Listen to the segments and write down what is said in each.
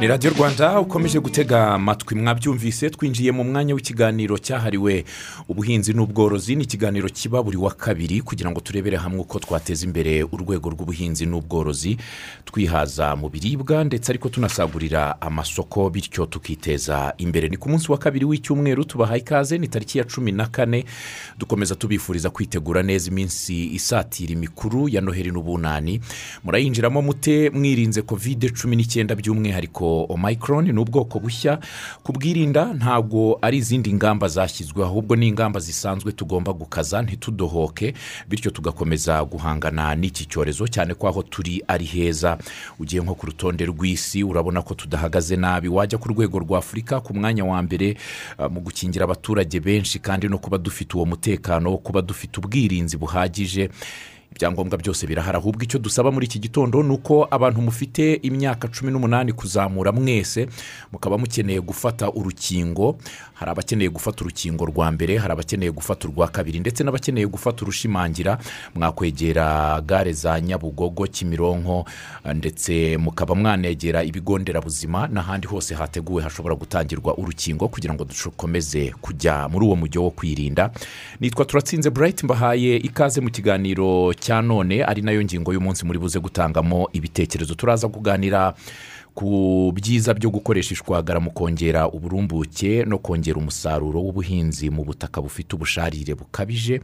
ni radiyo rwanda ukomeje gutega amatwi. Mwabyumvise twinjiye mu mwanya w'ikiganiro cyahariwe ubuhinzi n'ubworozi. Ni ikiganiro kiba buri wa kabiri kugira ngo turebere hamwe uko twateza imbere urwego rw'ubuhinzi n'ubworozi. Twihaza mu biribwa ndetse ariko tunasagurira amasoko bityo tukiteza imbere. Ni ku munsi wa kabiri w'icyumweru tubahaye ikaze ni tariki ya cumi na kane. Dukomeza tubifuriza kwitegura neza iminsi isatira imikuru ya noheli n'ubunani. Murayinjiramo mute mwirinze kovide cumi n'icyenda by'umwihariko. Omayikoroni ni ubwoko bushya. Kubwirinda ntabwo ari izindi ngamba zashyizweho ahubwo ni ingamba zisanzwe tugomba gukaza ntitudohoke bityo tugakomeza guhangana n'iki cyorezo cyane ko aho turi ari heza. Ugiye nko ku rutonde rw'isi urabona ko tudahagaze nabi. Wajya ku rwego rwa afurika ku mwanya wa mbere uh, mu gukingira abaturage benshi kandi no kuba dufite uwo mutekano wo kuba dufite ubwirinzi buhagije. Ibyangombwa byose birahari ahubwo icyo dusaba muri iki gitondo ni uko abantu mufite imyaka cumi n'umunani kuzamura mwese mukaba mukeneye gufata urukingo. Hari abakeneye gufata urukingo rwa mbere hari abakeneye gufata urwa kabiri ndetse n'abakeneye gufata urushimangira. Mwakwegera gare za nyabugogo kimironko ndetse mukaba mwanegera ibigo nderabuzima n'ahandi hose hateguwe hashobora gutangirwa urukingo kugira ngo dukomeze kujya muri uwo mujyo wo kwirinda. Nitwa turatsinze burayiti mbahaye ikaze mu kiganiro cya none ari na yo ngingo y'umunsi muri buze gutangamo ibitekerezo. Turaza kuganira ku byiza byo gukoresha ishwagara mu kongera uburumbuke no kongera umusaruro w'ubuhinzi mu butaka bufite ubusharire bukabije.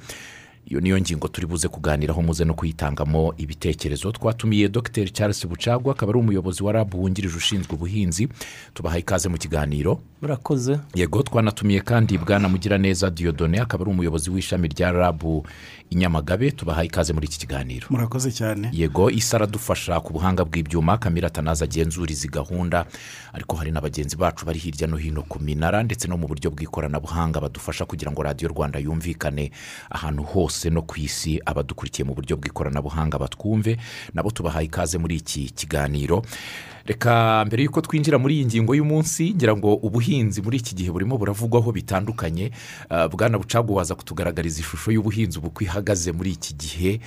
Iyo niyo ngingo turi buze kuganiraho muze no kuyitangamo ibitekerezo. Twatumiye dr. Charles bucagwa akaba ari umuyobozi wa rabu wungirije ushinzwe ubuhinzi. Tubahaye ikaze mu kiganiro. Murakoze. Yego twanatumiye kandi bwana mugiraneza diyodone akaba ari umuyobozi w'ishami rya rabu i nyamagabe tubahaye ikaze muri iki kiganiro. Murakoze cyane. Yego isi aradufasha ku buhanga bw'ibyuma kamira atanaza agenzura izi gahunda ariko hari na bagenzi bacu bari hirya no hino ku minara ndetse no mu buryo bw'ikoranabuhanga badufasha kugira ngo radiyo rwanda yumvikane ahantu hose no ku isi abadukurikiye mu buryo bw'ikoranabuhanga batwumve. Nabo tubahaye ikaze muri iki kiganiro. Reka mbere y'uko twinjira muri iyi ngingo y'umunsi ngira ngo ubuhinzi muri iki gihe burimo buravugwaho bitandukanye bwana bucagu waza kutugaragariza ishusho y'ubuhinzi ubu uko ihagaze muri iki gihe.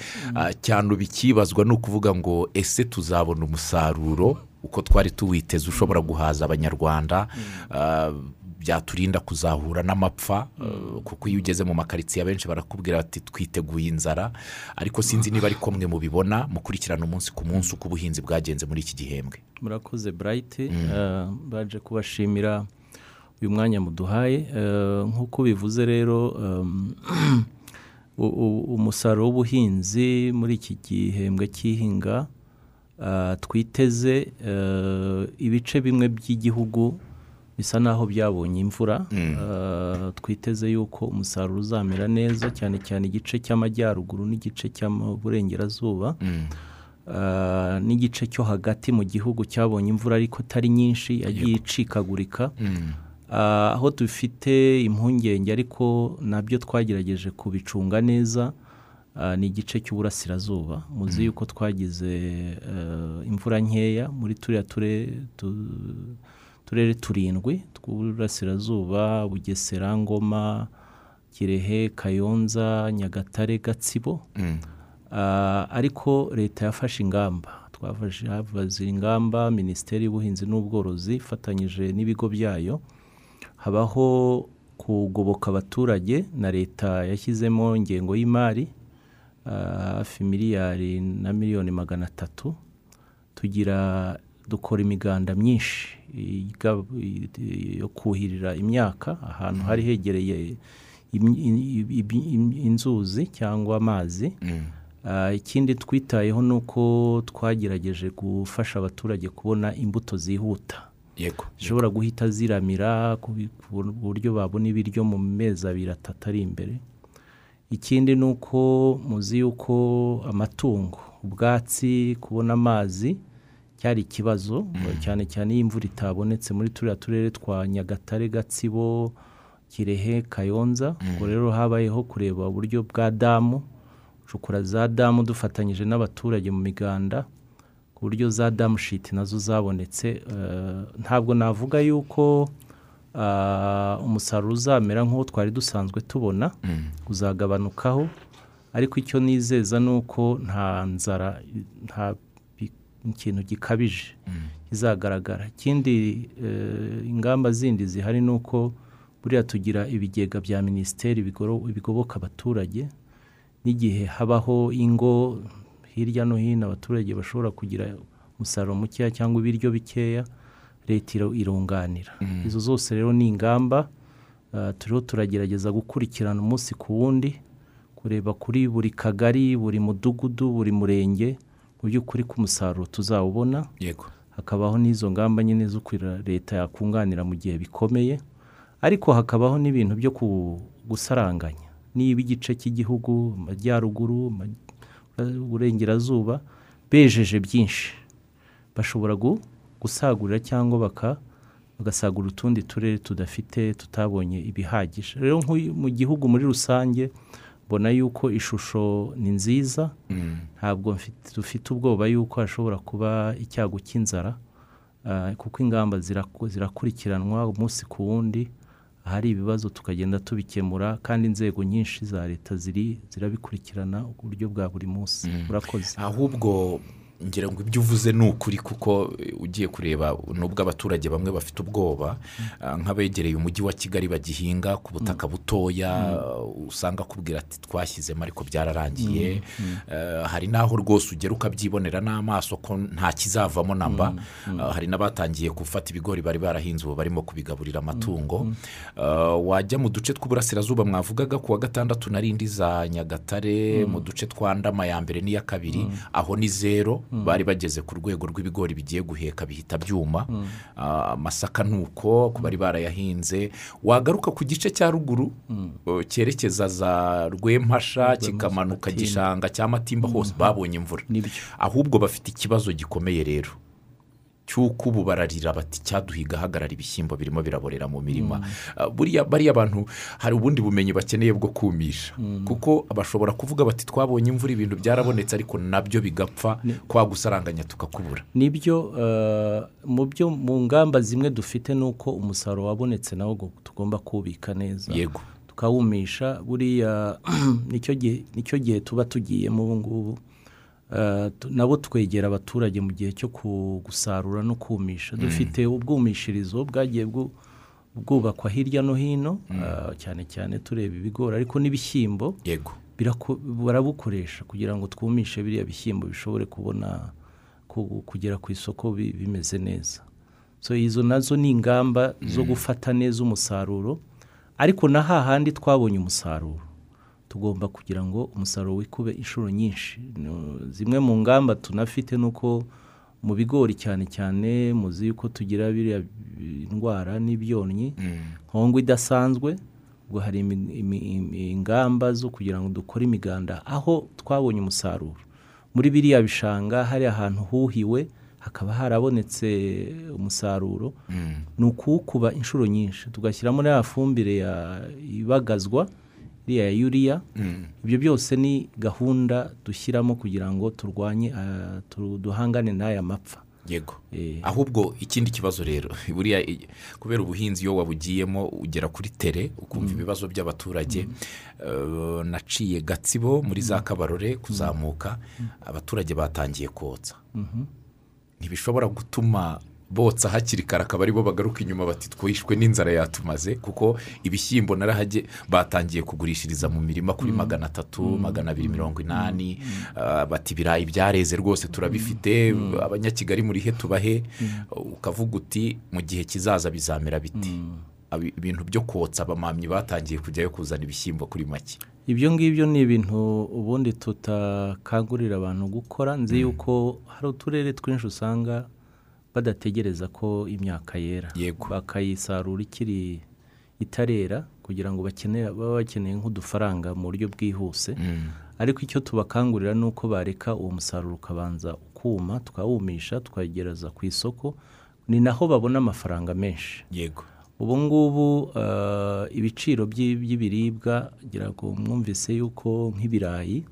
Cyane ubu ikibazwa ni ukuvuga ngo ese tuzabona umusaruro? Uko twari tuwiteze ushobora guhaza abanyarwanda. Byaturinda kuzahura n'amapfa kuko iyo ugeze mu makaritsiye abenshi barakubwira bati twiteguye inzara. Ariko sinzi niba ari mwe mubibona mukurikirana umunsi ku munsi uko ubuhinzi bwagenze muri iki gihembwe. Murakoze burayiti baje kubashimira uyu mwanya muduhaye. Nk'uko bivuze rero umusaruro w'ubuhinzi muri iki gihembwe cy'ihinga twiteze ibice bimwe by'igihugu bisa naho byabonye imvura twiteze yuko umusaruro uzamera neza cyane cyane igice cy'amajyaruguru n'igice cy'amaburengerazuba n'igice cyo hagati mu gihugu cyabonye imvura ariko atari nyinshi yagiye icikagurika. Aho dufite impungenge ariko na byo twagerageje kubicunga neza ni igice cy'uburasirazuba. Muzi yuko twagize imvura nkeya muri turiya turere turindwi tw'uburasirazuba bugesera ngoma kirehe kayonza nyagatare gatsibo. Ariko leta yafashe ingamba. Twafashe ingamba minisiteri y'ubuhinzi n'ubworozi ifatanyije n'ibigo byayo. Habaho kugoboka abaturage na leta yashyizemo ingengo y'imari hafi miliyari na miliyoni magana atatu. Tugira dukora imiganda myinshi yo kuhirira imyaka ahantu hari hegereye inzuzi cyangwa amazi. Ikindi twitayeho ni uko twagerageje gufasha abaturage kubona imbuto zihuta. Zishobora guhita ziramira ku buryo babona ibiryo mu mezi abiri atatu ari imbere. Ikindi ni uko muzi yuko amatungo ubwatsi kubona amazi cyari ikibazo cyane cyane iyo imvura itabonetse muri turiya turere twa nyagatare gatsibo kirehe kayonza ubwo rero habayeho kureba uburyo bwa damu gucukura za damu dufatanyije n'abaturage mu miganda ku buryo za damu shiti na zo zabonetse. Ntabwo navuga yuko umusaruro uzamera nk'uwo twari dusanzwe tubona uzagabanukaho ariko icyo nizeza ni uko nta nzara ikintu gikabije. Kizagaragara. Ikindi ingamba zindi zihari ni uko buriya tugira ibigega bya minisiteri bigoboka abaturage n'igihe habaho ingo hirya no hino abaturage bashobora kugira umusaruro mukeya cyangwa ibiryo bikeya leta irunganira. Izo zose rero ni ingamba turiho turagerageza gukurikirana umunsi ku wundi kureba kuri buri kagari buri mudugudu buri murenge mu by'ukuri ko umusaruro tuzawubona. Yego. Hakabaho n'izo ngamba nyine zo leta yakunganira mu gihe bikomeye ariko hakabaho n'ibintu byo gusaranganya. Niba igice cy'igihugu amajyaruguru uburengerazuba bejeje byinshi. Bashobora gusagurira cyangwa bagasagura utundi turere tudafite tutabonye ibihagije. Rero mu gihugu muri rusange mbona yuko ishusho ni nziza ntabwo dufite ubwoba yuko hashobora kuba icyago cy'inzara kuko ingamba zirakurikiranwa umunsi ku wundi ahari ibibazo tukagenda tubikemura kandi inzego nyinshi za leta zirabikurikirana uburyo bwa buri munsi. Urakoze ahubwo ngira ngo ibyo uvuze ni ukuri kuko ugiye kureba nubwo abaturage bamwe bafite ubwoba nk'abegereye umujyi wa kigali bagihinga ku butaka butoya usanga akubwira ati twashyizemo ariko byararangiye. Hari n'aho rwose ugera ukabyibonera n'amaso ko nta kizavamo namba hari n'abatangiye gufata ibigori bari barahinze ubu barimo kubigaburira amatungo. Wajya mu duce tw'uburasirazuba mwavugaga ku wa gatandatu narindi za nyagatare mu duce twa ndama ya mbere n'iya kabiri aho ni zero. Bari bageze ku rwego rw'ibigori bigiye guheka bihita byuma. Amasaka nuko ku bari barayahinze. Wagaruka ku gice cya ruguru cyerekeza za rwempasha kikamanuka gishanga cya matimba hose babonye imvura. Ahubwo bafite ikibazo gikomeye rero. Cy'uko ubu bararira bati cyaduhiga hagarara ibishyimbo birimo biraborera mu mirima. Bariya bantu hari ubundi bumenyi bakeneye bwo kumisha. Kuko bashobora kuvuga bati twabonye imvura ibintu byarabonetse ariko na byo bigapfa kwa gusaranganya tukakubura. Nibyo mu byo mu ngamba zimwe dufite ni uko umusaruro wabonetse nawo tugomba kuwubika neza. Yego. Tukawumisha. Buriya ni cyo gihe tuba tugiyemo ubu ngubu nabo twegera abaturage mu gihe cyo gusarura no kumisha. Dufite ubwumishirizo bwagiye bwubakwa hirya no hino cyane cyane tureba ibigori ariko n'ibishyimbo barabukoresha kugira ngo twumishe biriya bishyimbo bishobore kubona kugera ku isoko bimeze neza. Izo na zo ni ingamba zo gufata neza umusaruro ariko na hahandi twabonye umusaruro. Tugomba kugira ngo umusaruro wikube inshuro nyinshi. Zimwe mu ngamba tunafite ni uko mu bigori cyane cyane muzi yuko tugira biriya indwara n'ibyonnyi nkongwa idasanzwe ubwo hari ingamba zo kugira ngo dukore imiganda aho twabonye umusaruro. Muri biriya bishanga hari ahantu huhiwe hakaba harabonetse umusaruro. Ni ukuwukuba inshuro nyinshi. Tugashyiramo ya fumbire ibagazwa iriya yuriya ibyo byose ni gahunda dushyiramo kugira ngo turwanye duhangane n'aya mapfa. Yego. Ahubwo ikindi kibazo rero buriya kubera ubuhinzi iyo wabugiyemo ugera kuri tere ukumva ibibazo by'abaturage naciye gatsibo muri za kabarore kuzamuka abaturage batangiye kotsa. Ntibishobora gutuma botsa hakiri kare akaba ari bo bagaruka inyuma bati twishwe n'inzara yatumaze kuko ibishyimbo narahage batangiye kugurishiriza mu mirima kuri magana atatu magana abiri mirongo inani. Bati ibirayi byareze rwose turabifite abanyakigali muri he tubahe? Ukavuga uti mu gihe kizaza bizamera biti. Ibintu byo kotsa abamamyi batangiye kujyayo kuzana ibishyimbo kuri make. Ibyo ngibyo ni ibintu ubundi tutakangurira abantu gukora. Nzi yuko hari uturere twinshi usanga badategereza ko imyaka yera. Bakayisarura ikiri itarera kugira ngo babe bakeneye nk'udufaranga mu buryo bwihuse. Ariko icyo tubakangurira ni uko bareka uwo musaruro ukabanza ukuma tukawumisha tukagereza ku isoko ni naho babona amafaranga menshi. Yego. Ubu ngubu ibiciro by'ibiribwa ngira ngo mwumvise yuko nk'ibirayi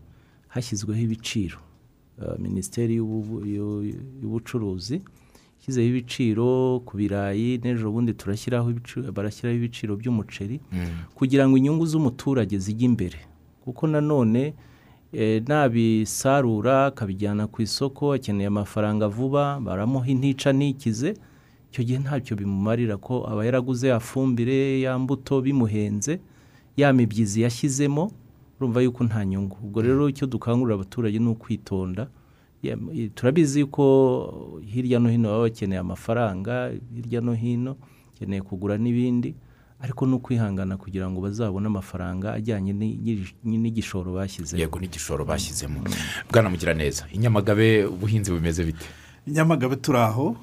hashyizweho ibiciro. Minisiteri y'ubucuruzi ishyizeho ibiciro ku birayi n'ejo bundi turashyiraho barashyiraho ibiciro by'umuceri kugira ngo inyungu z'umuturage zijye imbere. Kuko nanone nabisarura akabijyana ku isoko akeneye amafaranga vuba baramuha intica ntikize icyo gihe ntacyo bimumarira ko aba yaraguze ya fumbire ya mbuto bimuhenze ya mibyizi yashyizemo urumva yuko nta nyungu. Ubwo rero icyo dukangurira abaturage ni ukwitonda turabizi ko hirya no hino baba bakeneye amafaranga hirya no hino bakeneye kugura n'ibindi ariko ni ukwihangana kugira ngo bazabone amafaranga ajyanye n'igishoro bashyizemo yego n'igishoro bashyizemo. Bwanamugira neza inyamagabe ubuhinzi bumeze bite nyamagabe turi aho.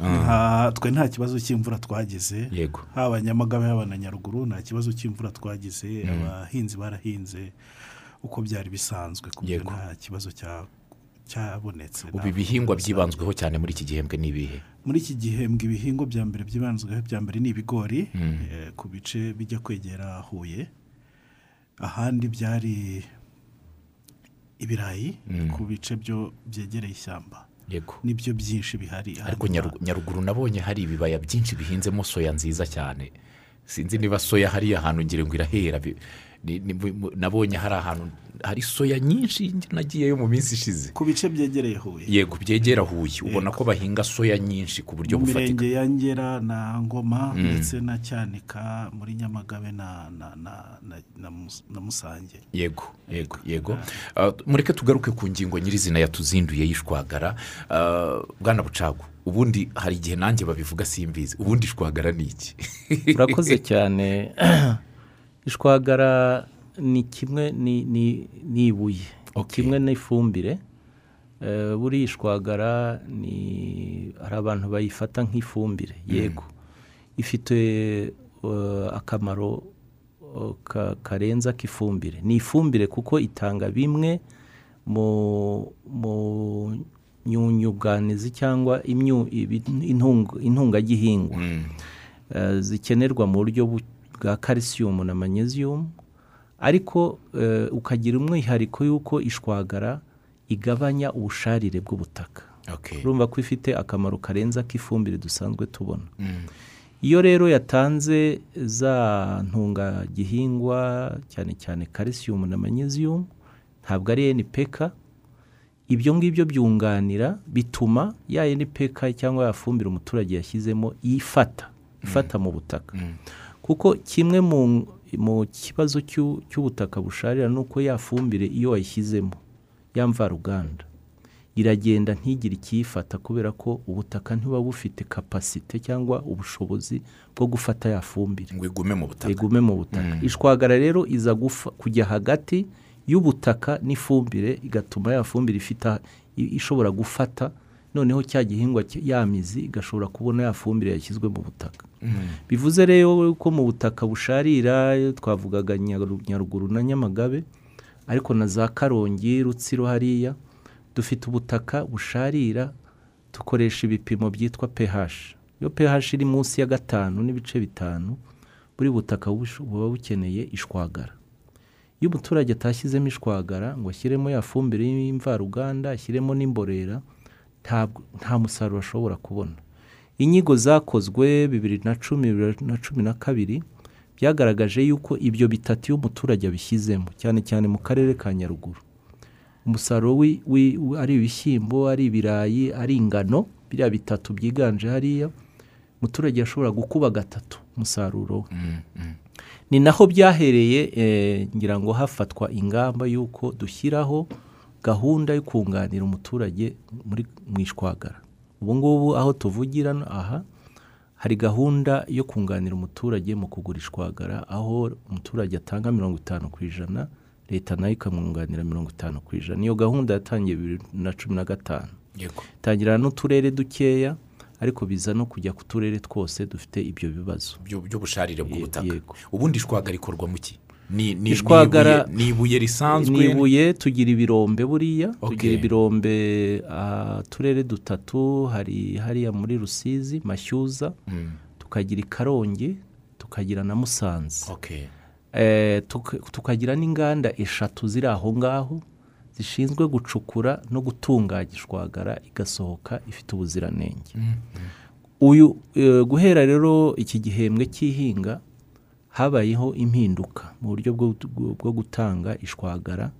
Twe nta kibazo cy'imvura twagize. Yego. Haba nyamagabe haba na nyaruguru nta kibazo cy'imvura twagize. Abahinzi barahinze uko byari bisanzwe ku buryo nta kibazo cyabonetse. Ubu ibihingwa byibanzweho cyane muri iki gihembwe ni ibihe? Muri iki gihembwe ibihingwa bya mbere byibanzweho bya mbere ni ibigori ku bice bijya kwegera huye. Ahandi byari ibirayi ku bice byo byegereye ishyamba. Yego. Nibyo byinshi bihari. Ariko nyaruguru nabonye hari ibibaya byinshi bihinzemo soya nziza cyane. Sinzi niba soya hariya hantu ngira ngo irahera. Nabonye hari ahantu hari soya nyinshi nagiyeyo mu minsi ishize. Ku bice byegereye huye. Yego byegera huye. Ubona ko bahinga soya nyinshi ku buryo bufatika. Mu mirenge ya ngera na ngoma ndetse na cyanika muri nyamagabe na musange. Yego yego yego. Mureke tugaruke ku ngingo nyirizina yatuzinduye y'ishwagara bwana bucagu ubundi hari igihe nanjye babivuga simbizi. Ubundi ishwagara ni iki? Urakoze cyane. Ishwagara ni kimwe ni ibuye. Kimwe n'ifumbire buriya ishwagara ni hari abantu bayifata nk'ifumbire. Yego. Ifite akamaro karenza k'ifumbire. Ni ifumbire kuko itanga bimwe mu nyunyuganizi cyangwa intungagihingwa. Zikenerwa mu buryo bwa kalisiyumu na manyeziyumu ariko ukagira umwihariko y'uko ishwagara igabanya ubusharire bw'ubutaka. Urumva ko ifite akamaro karenze k'ifumbire dusanzwe tubona. Iyo rero yatanze za ntungagihingwa cyane cyane kalisiyumu na manyeziyumu ntabwo ari enipeka ibyo ngibyo byunganira bituma ya enipeka cyangwa ya fumbire umuturage yashyizemo ifata ifata mu butaka. Kuko kimwe mu kibazo cy'ubutaka busharira ni uko ya fumbire iyo wayishyizemo ya mvaruganda. Iragenda ntigire ikiyifata kubera ko ubutaka ntibuba bufite kapasite cyangwa ubushobozi bwo gufata ya fumbire. Ngo igume mu butaka. Igume mu butaka. Ishwagara rero iza kujya hagati y'ubutaka n'ifumbire igatuma ya fumbire ifite ishobora gufata noneho cya gihingwa ya mizi igashobora kubona ya fumbire yashyizwe mu butaka. Bivuze rero ko mu butaka busharira twavugaga nyaruguru na nyamagabe ariko na za karongi rutsiro hariya dufite ubutaka busharira dukoresha ibipimo byitwa ph iyo ph iri munsi ya gatanu n'ibice bitanu buri butaka buba bukeneye ishwagara. Iyo umuturage atashyizemo ishwagara ngo ashyiremo ya fumbire y'imvaruganda ashyiremo n'imborera nta musaruro ashobora kubona. Inyigo zakozwe bibiri na cumi na cumi na kabiri byagaragaje yuko ibyo bitatu iyo umuturage abishyizemo cyane cyane mu karere ka nyaruguru. Umusaruro ari ibishyimbo ari ibirayi ari ingano biriya bitatu byiganje hariya umuturage ashobora gukuba gatatu umusaruro we. Ni naho byahereye ngira ngo hafatwa ingamba y'uko dushyiraho gahunda yo kunganira umuturage mu ishwagara. Ubu ngubu aho tuvugira aha hari gahunda yo kunganira umuturage mu kugura ishwagara aho umuturage atanga mirongo itanu ku ijana leta na yo ikamwunganira mirongo itanu ku ijana. Iyo gahunda yatangiye bibiri na cumi na gatanu. Itangira n'uturere dukeya ariko biza no kujya ku turere twose dufite ibyo bibazo. By'ubusharire bw'ubutaka. Ubundi ishwagara ikorwa mu ki? Ni ibuye risanzwe. Ni ibuye tugira ibirombe buriya tugira ibirombe turere dutatu hari hariya muri rusizi mashyuza tukagira i karongi tukagira na musanze. Tukagira n'inganda eshatu ziri aho ngaho zishinzwe gucukura no gutunganya ishwagara igasohoka ifite ubuziranenge. Uyu guhera rero iki gihembwe cy'ihinga habayeho impinduka mu buryo bwo gutanga ishwagara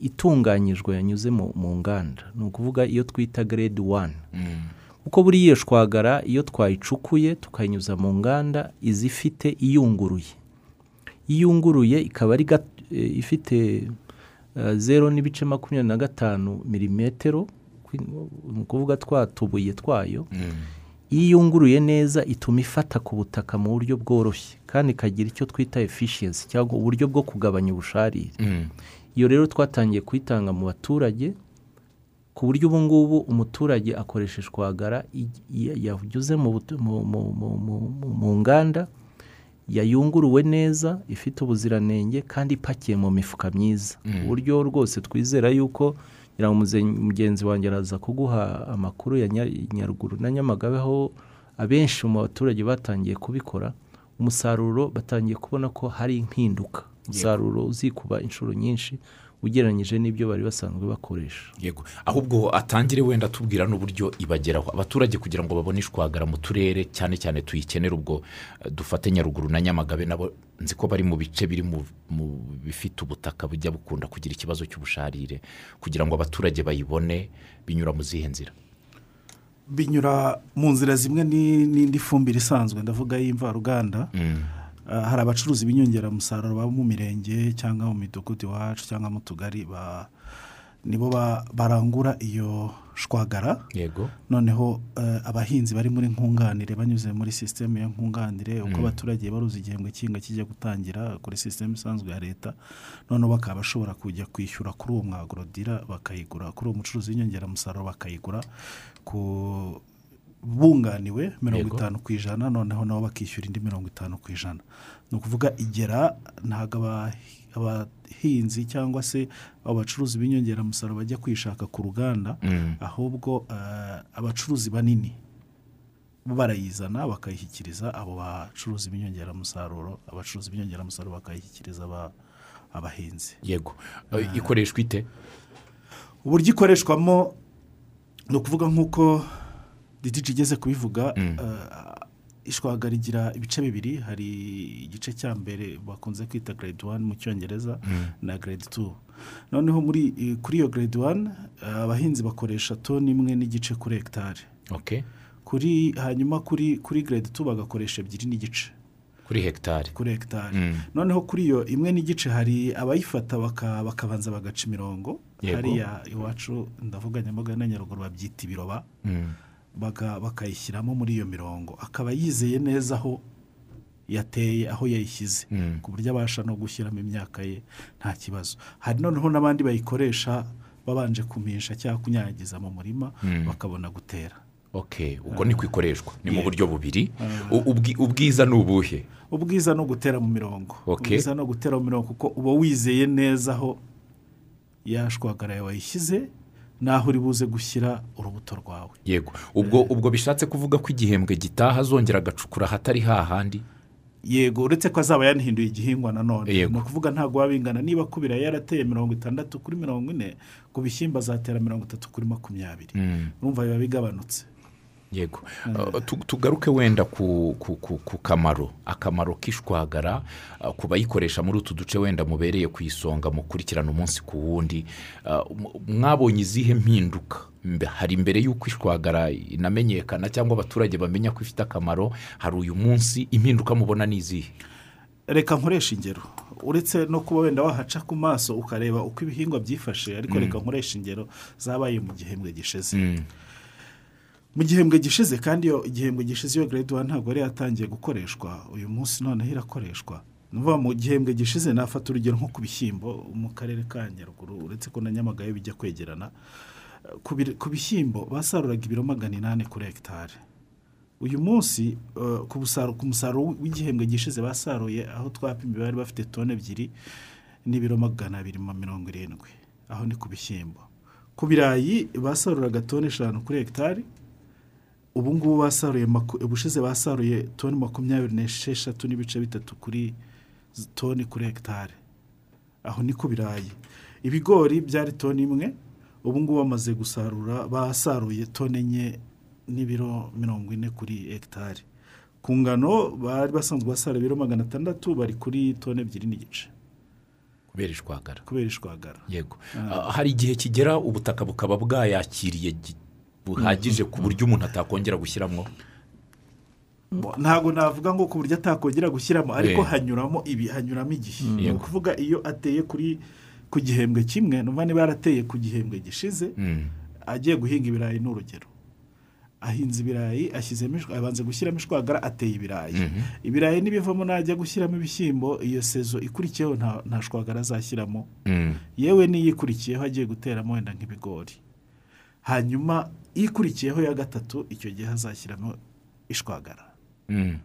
itunganyijwe yanyuze mu nganda. Ni ukuvuga iyo twita grade wani kuko buriya iyo shwagara iyo twayicukuye tukayinyuza mu nganda iza ifite iyunguruye. Iyunguruye ikaba ari ifite zeru n'ibice makumyabiri na gatanu milimetero ni ukuvuga twatubuye twayo. Iyo iyunguruye neza ituma ifata ku butaka mu buryo bworoshye. Kandi ikagira icyo twita efishiyensi cyangwa uburyo bwo kugabanya ubusharire. Iyo rero twatangiye kuyitanga mu baturage ku buryo ubu ngubu umuturage akoresha ishwagara yanyuze mu nganda yayunguruwe neza ifite ubuziranenge kandi ipakiye mu mifuka myiza. Uburyo rwose twizera yuko mugenzi wanjye araza kuguha amakuru ya nyaruguru na nyamagabe aho abenshi mu baturage batangiye kubikora umusaruro batangiye kubona ko hari impinduka. Umusaruro uzikuba inshuro nyinshi ugereranyije n'ibyo bari basanzwe bakoresha. Yego. Ahubwo atangire wenda tubwira n'uburyo ibageraho. Abaturage kugira ngo babone ishwagara mu turere cyane cyane tuyikenera ubwo dufate nyaruguru na nyamagabe nabo nzi ko bari mu bice biri mu bifite ubutaka bujya bukunda kugira ikibazo cy'ubusharire kugira ngo abaturage bayibone binyura mu zihe nzira. Binyura mu nzira zimwe n'indi fumbire isanzwe. Ndavuga y'imvaruganda. Hari abacuruzi b'inyongeramusaruro baba mu mirenge cyangwa mu midugudu iwacu cyangwa mu tugari nibo barangura iyo shwagara. Yego. Noneho abahinzi bari muri nkunganire banyuze muri sisiteme ya nkunganire uko abaturage baruzi igihembwe cy'inga kijya gutangira kuri sisiteme isanzwe ya leta noneho bakaba bashobora kujya kwishyura kuri uwo mwagorodira bakayigura. Kuri uwo mucuruzi w'inyongeramusaruro bakayigura ku bunganiwe mirongo itanu ku ijana noneho nabo bakishyura indi mirongo itanu ku ijana. Ni ukuvuga igera ntabwo abahinzi cyangwa se abacuruzi b'inyongeramusaruro bajya kwishaka ku ruganda ahubwo abacuruzi banini barayizana bakayishyikiriza abo bacuruzi b'inyongeramusaruro abacuruzi b'inyongeramusaruro bakayishyikiriza abahinzi. Yego. Ikoreshwa ite? Uburyo ikoreshwamo ni ukuvuga nk'uko didiji igeze kubivuga ishwagara igira ibice bibiri hari igice cya mbere bakunze kwita grade wani mu cyongereza na grade tu noneho muri kuri iyo grade wani abahinzi bakoresha toni imwe n'igice kuri hegitari kuri hanyuma kuri kuri grade tu bagakoresha ebyiri n'igice. Kuri hegitari kuri hegitari noneho kuri iyo imwe n'igice hari abayifata bakabanza bagaca imirongo. Hariya iwacu ndavuga nyamagabe na nyaruguru babyita ibiroba. Bakayishyiramo muri iyo mirongo. Akaba yizeye neza aho yateye aho yayishyize. Ku buryo abasha no gushyiramo imyaka ye nta kibazo. Hari noneho n'abandi bayikoresha babanje kumisha cyangwa kunyanyagiza mu murima bakabona gutera. Ubwo ni ikoreshwa. Ni mu buryo bubiri. Ubwiza ni ubuhe? Ubwiza ni ugutera mu mirongo. Ubwiza ni ugutera mu mirongo kuko uba wizeye neza aho yashwagara yawe wayishyize naho uri buze gushyira urubuto rwawe. Yego. Ubwo ubwo bishatse kuvuga ko igihembwe gitaha azongera agacukura ahatari hahandi? Yego uretse ko azaba yanahinduye igihingwa nanone ni ukuvuga ntabwo waba bingana niba kubira yarateye mirongo itandatu kuri mirongo ine ku bishyimbo azatera mirongo itatu kuri makumyabiri. Urumva biba bigabanutse. Yego. Tugaruke wenda ku kamaro. Akamaro k'ishwagara ku bayikoresha muri utu duce wenda mubereye ku isonga mukurikirana umunsi ku wundi. Mwabonye izihe mpinduka? Hari imbere y'uko ishwagara inamenyekana cyangwa abaturage bamenya ko ifite akamaro hari uyu munsi impinduka mubona ni izihe? Reka nkoresha ingero. Uretse no kuba wenda wahaca ku maso ukareba uko ibihingwa byifashe ariko reka nkoresha ingero zabaye mu gihembwe gishize. Mu gihembwe gishize kandi iyo igihembwe gishize iyo grade wani ntabwo yari yatangiye gukoreshwa uyu munsi noneho irakoreshwa. Ukuvuga mu gihembwe gishize nafata urugero nko ku bishyimbo mu karere ka nyaruguru uretse ko na nyamagabe bijya kwegerana ku bishyimbo basaruraga ibiro magana inani kuri hegitari uyu munsi ku musaruro w'igihembwe gishize basaruye aho twapimye bari bafite toni ebyiri n'ibiro magana abiri na mirongo irindwi. Aho ni ku bishyimbo. Ku birayi basaruraga toni eshanu kuri hegitari ubu ngubu basaruye ubushize basaruye toni makumyabiri n'esheshatu n'ibice bitatu kuri toni kuri hegitari aho ni ku birayi. Ibigori byari toni imwe ubu ngubu bamaze gusarura basaruye toni enye n'ibiro mirongo ine kuri hegitari ku ngano bari basanzwe basarura ibiro magana atandatu bari kuri toni ebyiri n'igice. Kubera ishwagara. Kubera ishwagara. Yego. Ah, hari igihe kigera ubutaka bukaba bwayakiriye buhagije ku buryo umuntu atakongera gushyiramo ntabwo navuga ngo ku buryo atakongera gushyiramo ariko Eh. hanyuramo ibi hanyuramo igihe ni Yego. ukuvuga iyo ateye kuri ku gihembwe kimwe numva niba yarateye ku gihembwe gishize Mm. agiye guhinga ibirayi ni urugero ahinze ibirayi abanza gushyiramo ishwagara ateye ibirayi ibirayi nibivamo najya gushyiramo ibishyimbo iyo sezo ikurikiyeho nta shwagara azashyiramo Mm. yewe n'iyo ikurikiyeho agiye guteramo wenda nk'ibigori hanyuma ikurikiyeho ya gatatu icyo gihe azashyiramo ishwagara Mm.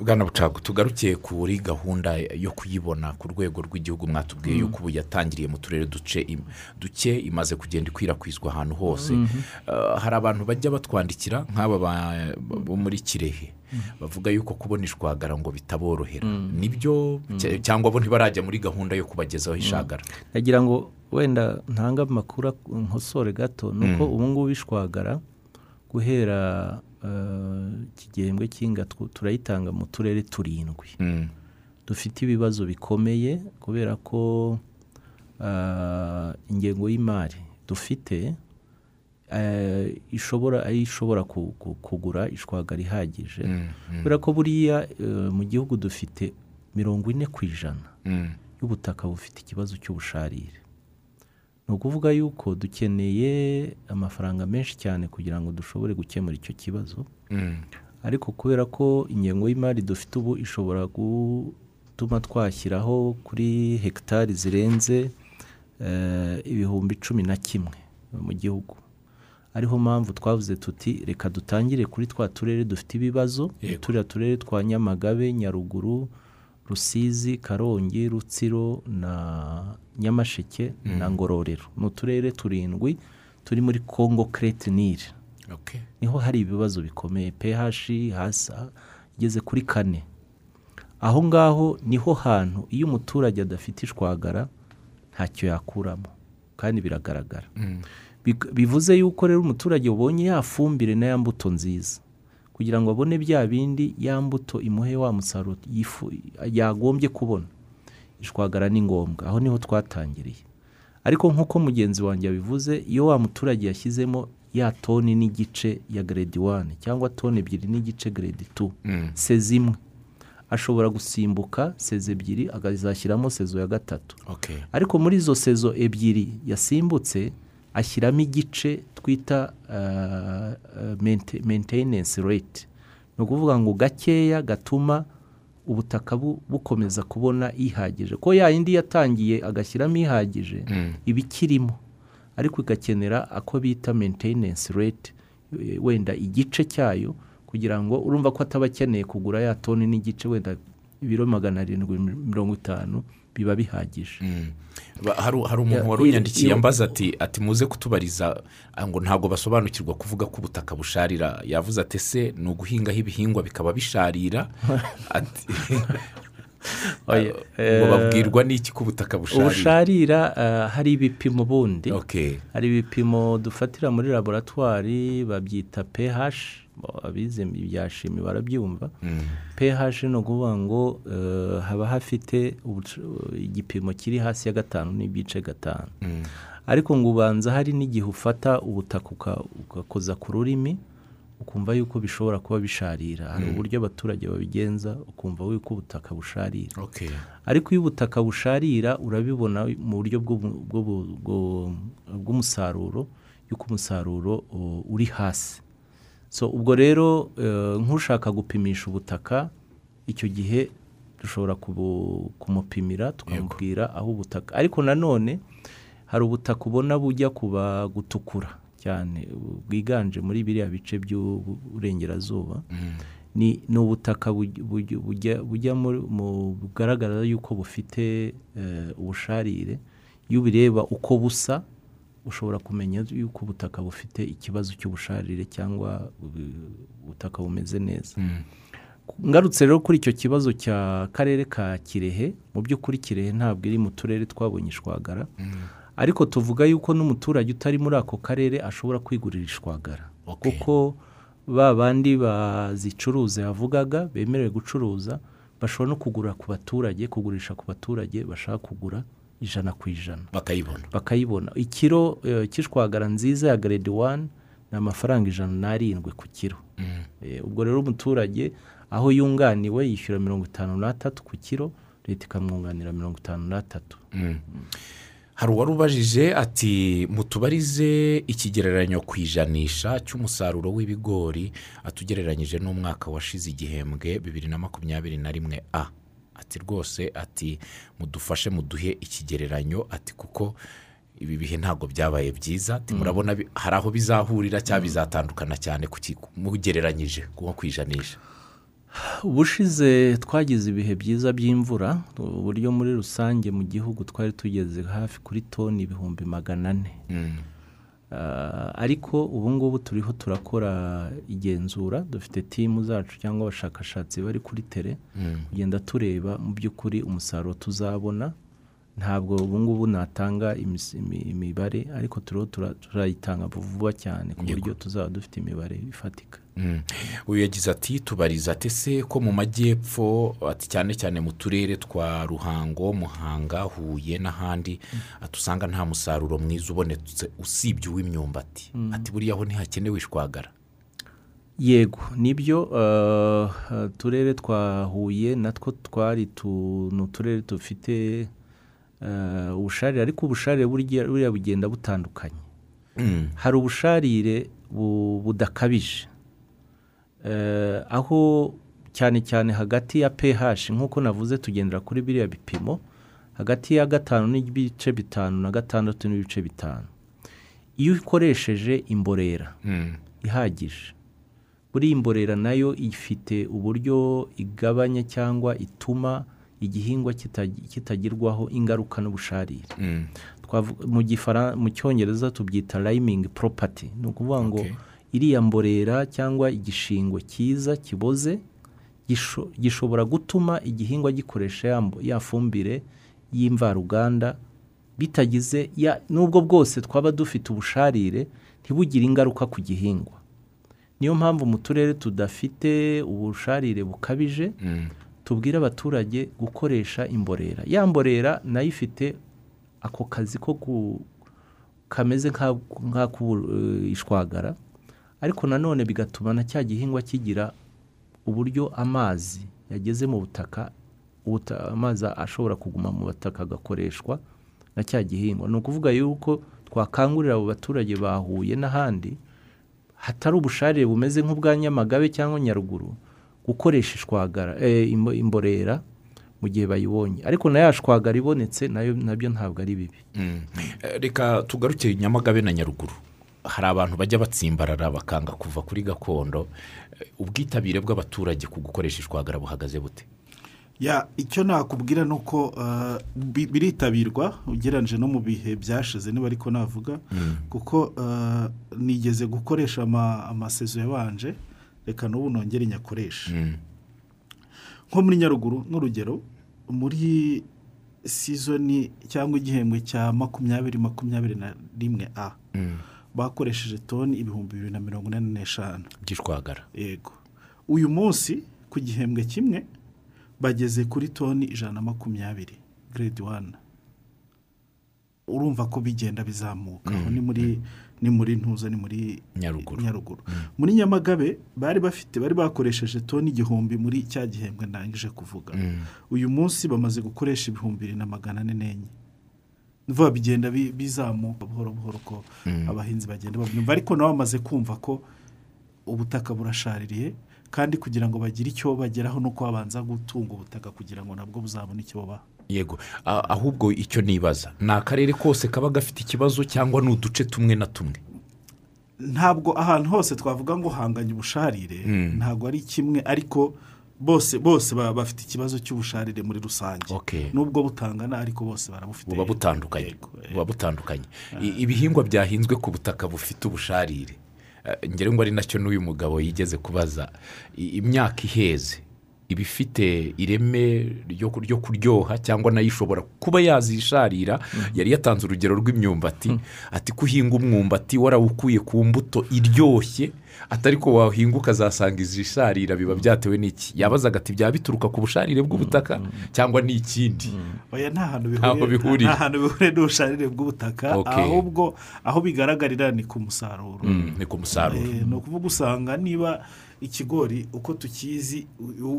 Bwana bucagu tugarukiye kuri gahunda yo kuyibona ku rwego rw'igihugu mwatubwiye yuko ubu yatangiriye mu turere duke imaze kugenda ikwirakwizwa ahantu hose. Uh, hari abantu bajya batwandikira nk'aba ba- bo muri kirehe. Bavuga yuko kubona ishwagara ngo bitaborohera. Nibyo cya- cyangwa bo ntibarajya muri gahunda yo kubagezaho ishagara. Nagira ngo wenda ntange amakuru ak- nkosore gato ni uko ubu ngubu ishwagara guhera eh, iki gihembwe cy'inga tw- turayitanga mu turere turindwi Mm. dufite ibibazo bikomeye kubera ko ah, ingengo y'imari dufite eh, ishobora ari ishobora ku- ku- kugura ishwagara ihagije Mm. Mm. kubera ko buriya eh, mu gihugu dufite mirongo ine ku ijana y'ubutaka bufite ikibazo cy'ubusharire ni ukuvuga yuko dukeneye amafaranga menshi cyane kugira ngo dushobore gukemura icyo kibazo. Mm. ariko kubera ko ingengo y'imari dufite ubu ishobora gutuma twashyiraho kuri hegitari zirenze eh, ibihumbi cumi na kimwe mu gihugu. Ariho mpamvu twavuze tuti reka dutangire kuri twa turere dufite ibibazo. Turiya turere twa nyamagabe nyaruguru rusizi karongi rutsiro na nyamasheke na ngororero. Ni uturere turindwi turi muri kongo kerete nili ni ho hari ibibazo bikomeye. Ph hasi igeze kuri kane. Aho ngaho ni ho hantu iyo umuturage adafite ishwagara ntacyo yakuramo. Kandi biragaragara. Mm. Bivuze yuko rero umuturage ubonye ya fumbire na ya mbuto nziza. Kugira ngo abone bya bindi ya mbuto imuhe wa musaruro yagombye kubona. Ishwagara ni ngombwa aho ni ho twatangiriye. Ariko nk'uko mugenzi wanjye yabivuze iyo wa muturage yashyizemo ya toni n'igice ya grade wani cyangwa toni ebyiri n'igice grade tu Mm. sezi imwe. Ashobora gusimbuka sezi ebyiri akazashyiramo sezo ya gatatu. Ariko muri izo sezo ebyiri yasimbutse ashyiramo igice twita maintenance rate. Ni ukuvuga ngo gakeya gatuma ubutaka bu- bukomeza kubona ihagije. Ko ya yindi yatangiye agashyiramo ihagije Mm. iba ikirimo. Ariko igakenera ako bita maintenance rate eh, wenda igice cyayo kugira ngo urumva ko ataba akeneye kugura ya toni n'igice wenda ibiro magana arindwi mirongo itanu biba bihagije. Mm. Hari umuntu wari unyandikiye ambaza ati ati muze kutubariza. Ah, ngo ntabwo basobanukirwa kuvuga ko ubutaka busharira. Yavuze ati ese ni uguhingaho ibihingwa bikaba bisharira? Ati Oya, ngo eh, babwirwa n'iki ko ubutaka busharira? Ubusharira eh, hari ibipimo bundi. Hari ibipimo dufatira muri laboratwari babyita ph abize ibya shimi barabyumva. Mm. ph ni ukuvuga ngo eh, haba hafite igipimo kiri hasi ya gatanu n'ibice gatanu. Mm. ariko ngo ubanza hari n'igihe ufata ubutaka ugakoza ku rurimi ukumva yuko bishobora kuba bisharira. Hari uburyo abaturage babigenza ukumva yuko ubutaka busharira. Ariko iyo ubutaka busharira urabibona mu buryo bw'umusaruro yuko umusaruro uri hasi. So ubwo rero eh, nk'ushaka gupimisha ubutaka icyo gihe dushobora kumupimira tukamubwira aho ubutaka ariko nanone hari ubutaka ubona bujya kuba gutukura cyane bwiganje muri biriya bice by'uburengerazuba. Ni ni ubutaka buj- buj- bujya mu bugaragara yuko bufite eh, ubusharire iyo ubireba uko busa ushobora kumenya yuko ubutaka bufite ikibazo cy'ubusharire cyangwa ubu- ubutaka bumeze neza. Mm. ngarutse rero kuri icyo kibazo cya karere ka kirehe mu by'ukuri kirehe ntabwo iri mu turere twabonye ishwagara. Ariko tuvuga yuko n'umuturage utari muri ako karere ashobora kwigurira ishwagara. Kuko ba bandi bazicuruza yavugaga bemerewe gucuruza bashobora no kugura ku baturage kugurisha ku baturage bashaka kugura. Ijana ku ijana. Bakayibona. Bakayibona. Ikiro eh, cy'ishwagara nziza ya grade wani ni amafaranga ijana n'arindwi ku kiro. Eh, ubwo rero umuturage aho yunganiwe yishyura mirongo itanu n'atatu ku kiro leta ikamwunganira mirongo itanu n'atatu. Hari uwari ubajije ati mutubarize ikigereranyo ku ijanisha cy'umusaruro w'ibigori atugereranyije n'umwaka washize igihembwe bibiri na makumyabiri na rimwe a. ati rwose ati mudufashe muduhe ikigereranyo ati kuko ibi bihe ntabwo byabaye byiza. Ati murabona hari aho bizahurira cyangwa bizatandukana cyane mugereranyije nko ku ijanisha ubushize twagize ibihe byiza by'imvura uburyo muri rusange mu gihugu twari tugeze hafi kuri toni ibihumbi magana ane. Ah, ariko ubu ngubu turiho turakora igenzura dufite timu zacu cyangwa abashakashatsi bari kuri tere kugenda tureba mu by'ukuri umusaruro tuzabona. Ntabwo ubu ngubu natanga imibare ariko turiho tura- turayitanga vuba cyane ku buryo tuzaba dufite imibare ifatika. Mm. uyu yagize ati tubariza ati se ko mu majyepfo cyane cyane mu turere twa ruhango muhanga huye n'ahandi ati usanga nta musaruro mwiza ubonetse usibye uw'imyumbati? Ati buriya ho ntihakenewe ishwagara yego ni byo eh, eh, uturere twa huye natwo twari uturere dufite ubusharire ariko ubusharire buriya bugenda butandukanye Mm. hari ubusharire bu- budakabije Eh, aho cyane cyane hagati ya ph nk'uko navuze tugendera kuri biriya bipimo hagati ya gatanu n'ibice bitanu na gatandatu n'ibice bitanu iyo ukoresheje imborera Mm. ihagije buriya imborera na yo ifite uburyo igabanya cyangwa ituma igihingwa kitagi- kitagirwaho ingaruka n'ubusharire Mm. Mu cyongereza tubyita rayimingi poropati ni ukuvuga ngo iriya mborera cyangwa igishingo cyiza kiboze gisho- gishobora gutuma igihingwa gikoresha ya fumbire y'imvaruganda bitagize n'ubwo bwose twaba dufite ubusharire ntibugire ingaruka ku gihingwa niyo mpamvu mu turere tudafite ubusharire bukabije Mm. Tubwire abaturage gukoresha imborera. Ya mborera na yo ifite ako kazi ko kameze nka- nk'ak'ishwagara ariko nanone bigatuma na cya gihingwa kigira uburyo amazi yageze mu butaka amazi ashobora kuguma mu butaka agakoreshwa na cya gihingwa. Ni ukuvuga yuko twakangurira abo baturage bahuye n'ahandi hatari ubusharire bumeze nk'ubwa nyamagabe cyangwa nyaruguru gukoresha ishwagara eh, imbo- imborera mu gihe bayibonye. Ariko na ya shwagara ibonetse na yo na byo ntabwo ari bibi. Mm. Eh, reka tugaruke nyamagabe na nyaruguru. Hari abantu bajya batsimbarara bakanga kuva kuri gakondo. Eh, ubwitabire bw'abaturage ku gukoresha ishwagara buhagaze bute? Ya icyo nakubwira ni uko uh, bi- biritabirwa ugereranyije no mu bihe byashize niba ariko navuga. Kuko uh, nigeze gukoresha ama- amasezo yabanje. Reka n'ubu nongere nyakoreshe Mm. nko muri nyaruguru n'urugero muri sizoni cyangwa igihembwe cya makumyabiri makumyabiri na rimwe a Mm. bakoresheje toni ibihumbi bibiri na mirongo inani n'eshanu. By'ishwagara yego. Uyu munsi ku gihembwe kimwe bageze kuri toni ijana na makumyabiri grade wani urumva ko bigenda bizamuka. Aho ni muri ni muri ntuza ni muri Nyaruguru. nyaruguru. Muri nyamagabe bari bafite bari bakoresheje toni igihumbi muri cya gihembwe ndangije kuvuga. Uyu munsi bamaze gukoresha ibihumbi bibiri na magana ane n'enye. Vuba bigenda bi- bizamuka buhoro buhoro ko abahinzi bagenda babyumva. Ariko nabo bamaze kumva ko ubutaka burashaririye kandi kugira ngo bagire icyo bageraho ni uko babanza gutunga ubutaka kugira ngo nabwo buzabone icyo bubaha. Yego. Ahubwo icyo nibaza. Ni akarere kose kaba gafite ikibazo cyangwa ni uduce tumwe na tumwe? Ntabwo ahantu hose twavuga ngo hanganye ubusharire ntabwo ari kimwe ariko bose bose bafite ikibazo cy'ubusharire muri rusange. Nubwo butangana ariko bose barabufite. Buba butandukanye. Buba butandukanye. I- ibihingwa byahinzwe ku butaka bufite ubusharire. Eh, ngira ngo ari na cyo n'uyu mugabo yigeze kubaza. Imyaka iheze. Iba ifite ireme ryo ryo kuryoha cyangwa na yo ishobora kuba yazisharira yari yatanze urugero rw'imyumbati ati ko uhinga umwumbati warawukuye ku mbuto iryoshye atari ko wahinga ukazasanga izisharira biba byatewe n'iki? Yabazaga ati byaba bituruka ku busharire bw'ubutaka cyangwa ni ikindi oya nta hantu bihuriye. n'ubusharire bw'ubutaka ahubwo aho bigaragarira ni ku musaruro. Mm, ni ku musaruro. Eh, ni ukuvuga usanga niba ikigori uko tukizi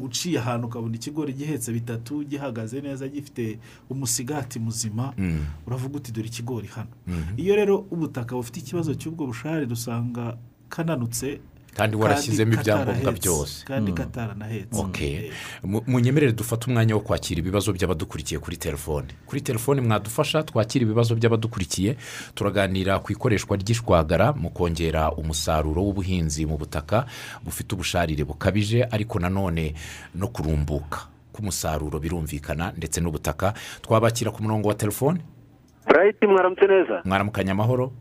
uciye ahantu ukabona ikigori gihetse bitatu gihagaze neza gifite umusigati muzima uravuga uti dore ikigori hano. Iyo rero ubutaka bufite ikibazo cy'ubwo busharire usanga kananutse kandi warashyizemo ibyangombwa byose. Kandi kataranahetse Okay. Eh, Mu- munyemerere dufate umwanya wo kwakira ibibazo by'abadukurikiye kuri telefone. Kuri telefone mwadufasha twakira ibibazo by'abadukurikiye turaganira ku ikoreshwa ry'ishwagara mu kongera umusaruro w'ubuhinzi mu butaka bufite ubusharire bukabije ariko nanone no kurumbuka k'umusaruro birumvikana ndetse n'ubutaka. Twabakira ku murongo wa telefone? Burayiti mwaramutse neza? Mwaramukanya amahoro?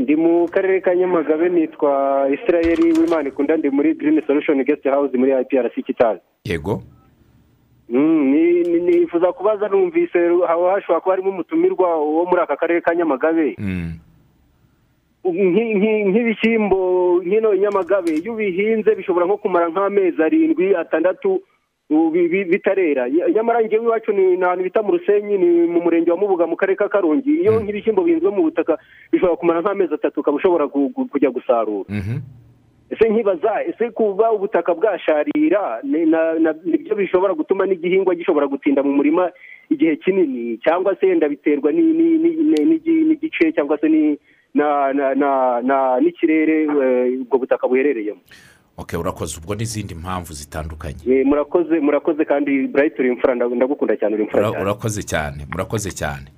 Ndi mu karere ka nyamagabe nitwa israel w'imana ikunda ndi muri girini solushoni gesite hawuzi muri ipr kitazi yego. Mm, ni- ni- nifuza kubaza numvise haba hashobora kuba harimo umutumirwa wo muri aka karere ka nyamagabe. Mm, nki- nk'ibishyimbo nk'ino nyamagabe. Iyo ubihinze bishobora nko kumara nk'amezi arindwi atandatu bitarera. Ya- nyamara ngewe iwacu ni ahantu bita mu rusenyi ni mu murenge wa mubuga mu karere ka karongi. Iyo nk'ibishyimbo bihinzwe mu butaka bishobora kumara nk'amezi atatu ukaba ushobora kujya gusarura. Mhm. ese nkibaza ese kuba ubutaka bwasharira ni- na- na- ni byo bishobora gutuma n'igihingwa gishobora gutinda mu murima igihe kinini? Cyangwa se yenda biterwa ni- ni- ni- ni- n'igi- n'igice cyangwa se ni- na- na- na- na- n'ikirere eh, ubwo butaka buherereyemo? Ok urakoze. Ubwo n'izindi mpamvu zitandukanye. Eh, murakoze murakoze kandi burayiti uri imfura ndagu- ndagukunda cyane uri imfura Ura- cyane. urakoze cyane murakoze cyane.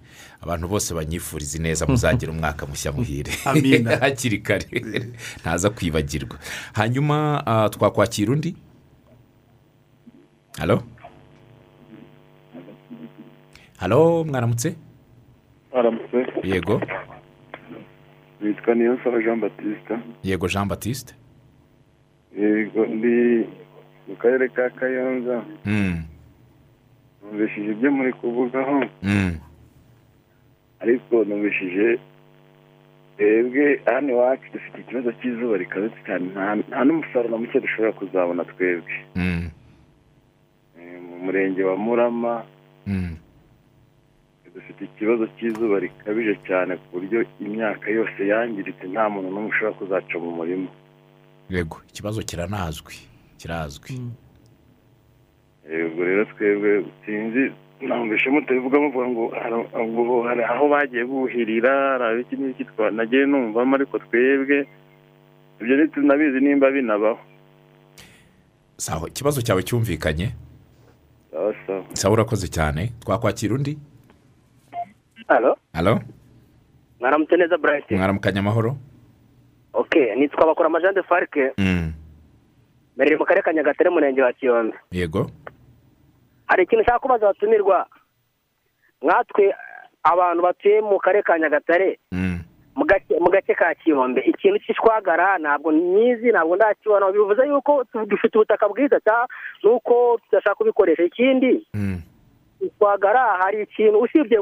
Abantu bose banyifuriza neza muzagira umwaka mushya muhire. Amina. hakiri kare. Ntaza kwibagirwa. Hanyuma ah, twakwakira undi? Halo? Halo mwaramutse? Aramutse yego. Nitwa niyonsaba jean batiste yego jean batiste yego ndi mu karere ka kayonza. Mm, numvishije ibyo muri kuvugaho. Mm, ariko numvishije twebwe hano iwacu dufite ikibazo cy'izuba rikaze cyane. Nta- n'umusaruro muke dushobora kuzabona twebwe. Mm, Eh, mu murenge wa murama. Dufite ikibazo cy'izuba rikabije cyane ku buryo imyaka yose yangiritse nta muntu n'umwe ushobora kuzaca mu murima. Yego ikibazo kiranazwi kirazwi. Ubwo rero twebwe sinzi ntabwo mutabivuga muvuga ngo hari- ngo hari aho bagiye buhirira hari iki n'iki nagiye numvamo ariko twebwe ibyo ntitunabizi nimba binabaho. Sawa ikibazo cyawe cyumvikanye? Sawa sawa. Sawa urakoze cyane. Twakwakira undi? Halo halo mwaramutse neza burayiti mwaramukanya amahoro oke nitwa bakora amajande farike Mm, mbereye mu karere ka nyagatare umurenge wa kiyombe. Yego. Hari ikintu ushaka kubaza abatumirwa? Nkatwe abantu batuye mu karere ka nyagatare Mm, mu gace ka kiyombe. Ikintu cy'ishwagara ntabwo nyizi ntabwo ndakibona bivuze yuko dufite ubutaka bwiza cyangwa nuko tudashaka kubikoresha. Ikindi ishwagara hari ikintu usibye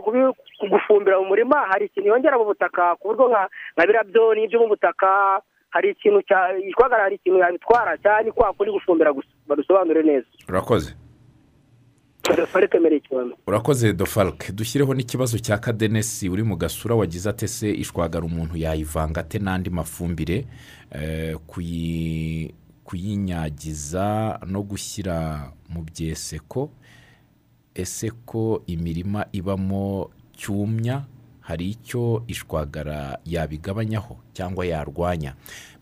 gufumbira mu murima hari ikintu yongera mu butaka ku buryo nka birabyo n'ibyo mu butaka hari ikintu cya ishwagara hari ikintu yabitwara cyane kwa kuri gufumbira gusa badusobanure neza. Urakoze. Urakoze dofaruke dushyireho n'ikibazo cya kadenesi uri mu gasura wagize ate se ishwagara umuntu yayivanga ate n'andi mafumbire eh, kuyi- kuyinyagiza no gushyira mu byeseko? Ese ko imirima ibamo cyumya hari icyo ishwagara yabigabanyaho cyangwa yarwanya.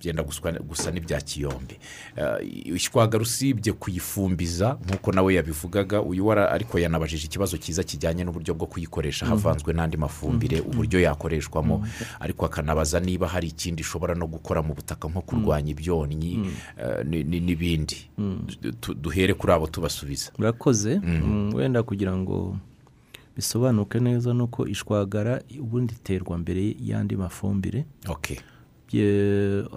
Byenda gusa n'ibya kiyombe. Eh, ishwagara usibye kuyifumbiza nk'uko nawe yabivugaga uyu wara ariko yanabajije ikibazo cyiza kijyanye n'uburyo bwo kuyikoresha havanzwe n'andi mafumbire uburyo yakoreshwamo. Ariko akanabaza niba hari ikindi ishobora no gukora mu butaka nko kurwanya ibyonnyi eh, ni- ni- n'ibindi Du- duhere kuri abo tubasubiza. Murakoze. Mm, wenda kugira ngo bisobanuke neza ni uko ishwagara ubundi iterwa mbere y'andi mafumbire.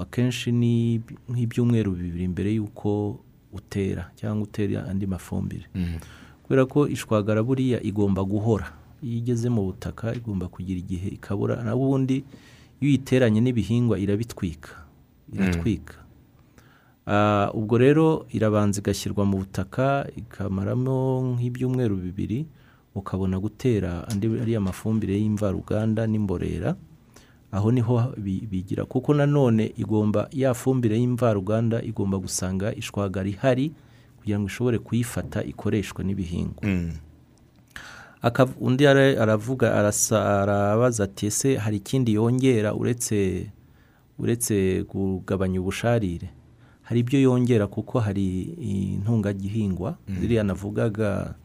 Akenshi ni nk'ibyumweru bibiri mbere y'uko utera cyangwa utera andi mafumbire. Kubera ko ishwagara buriya igomba guhora. Iyo igeze mu butaka igomba kugira igihe ikabura n'ubundi iyo uyiteranye n'ibihingwa irabitwika iratwika. Ah, ubwo rero irabanza igashyirwa mu butaka ikamaramo nk'ibyumweru bibiri ukabona gutera andi ariya mafumbire y'imvaruganda n'imborera aho ni ho bi- bigira. Kuko nanone igomba ya fumbire y'imvaruganda igomba gusanga ishwagara ihari kugira ngo ishobore kuyifata ikoreshwe n'ibihingwa. Akav- undi ara- aravuga arabaza ati ese hari ikindi yongera uretse uretse kugabanya ubusharire? Hari ibyo yongera kuko hari intungagihingwa ziriya navugaga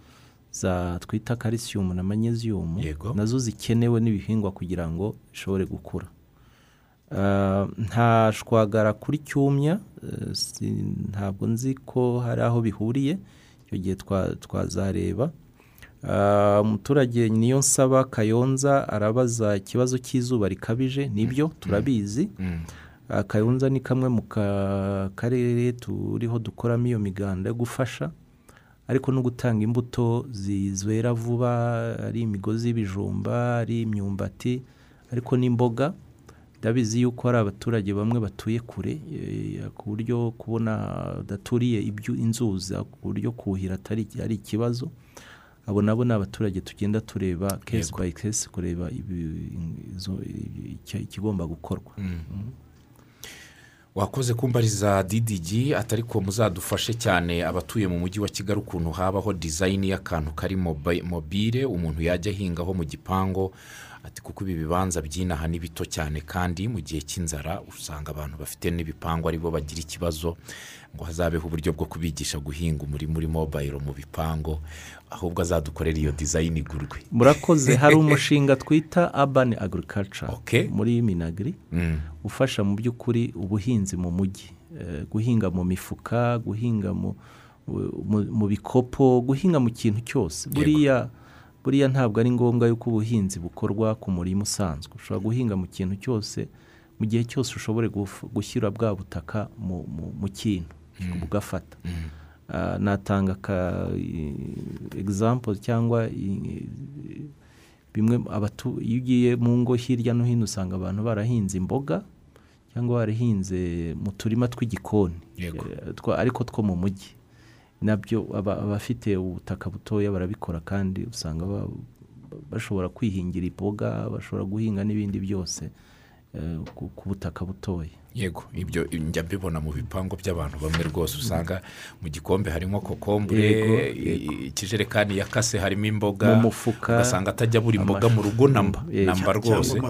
za twita kalisiyumu na manyeziyumu Yego. na zo zikenewe n'ibihingwa kugira ngo bishobore gukura. Ah, nta shwagara kuri cyumya eh, ntabwo nzi ko hari aho bihuriye icyo gihe twa- twazareba. Ah, umuturage niyo nsaba kayonza arabaza ikibazo cy'izuba rikabije ni byo? Turabizi. Ah, kayonza ni kamwe mu ka- karere turiho dukoramo iyo miganda yo gufasha. Ariko no gutanga imbuto zizera vuba ari imigozi y'ibijumba ari imyumbati ariko n'imboga ndabizi yuko hari abaturage bamwe batuye kure eh, ku buryo kubona badaturiye inzuzi ku buryo kuhira atari ari ikibazo. Abo nabo ni abaturage tugenda tureba kesi bayi kesi kureba ikigomba gukorwa. Wakoze kumbariza didigi atari ko muzadufashe cyane abatuye mu mujyi wa kigali ukuntu habaho dizayini y'akantu kari mobi- mobile umuntu yajya ahingaho mu gipangu ati kuko ibi bibanza by'inaha ni bito cyane kandi mu gihe cy'inzara usanga abantu bafite n'ibipangu ari bo bagira ikibazo ngo hazabeho uburyo bwo kubigisha guhinga umurima muri mobayiro mu bipangu. Ahubwo azadukorera iyo dizayini igurwe. Murakoze hari umushinga twita abani agurikaca muri minagiri Mm. ufasha mu by'ukuri ubuhinzi mu mujyi Eh, guhinga mu mifuka guhinga mu, bikopo guhinga mu kintu cyose. Buriya buriya ntabwo ari ngombwa yuko ubuhinzi bukorwa ku murima usanzwe. Ushobora guhinga mu kintu cyose mu gihe cyose ushobore gushyira bwa butaka mu, kintu bugafata. Ah, natanga ka egizampo cyangwa bimwe abatu iyo ugiye mu ngo hirya no hino usanga abantu barahinze imboga cyangwa barahinze mu turima tw'igikoni. Eh, ariko two mu mujyi. Nabyo aba- abafite ubutaka butoya barabikora kandi usanga ba- bashobora kwihingira imboga bashobora guhinga n'ibindi byose. Ku ku butaka butoya yego ibyo njya mbibona mu bipangu by'abantu bamwe rwose usanga mu gikombe harimo kokombure ikijerekani yakase harimo imboga Mu mufuka, ugasanga atajya abura imboga mu rugo namba namba rwose.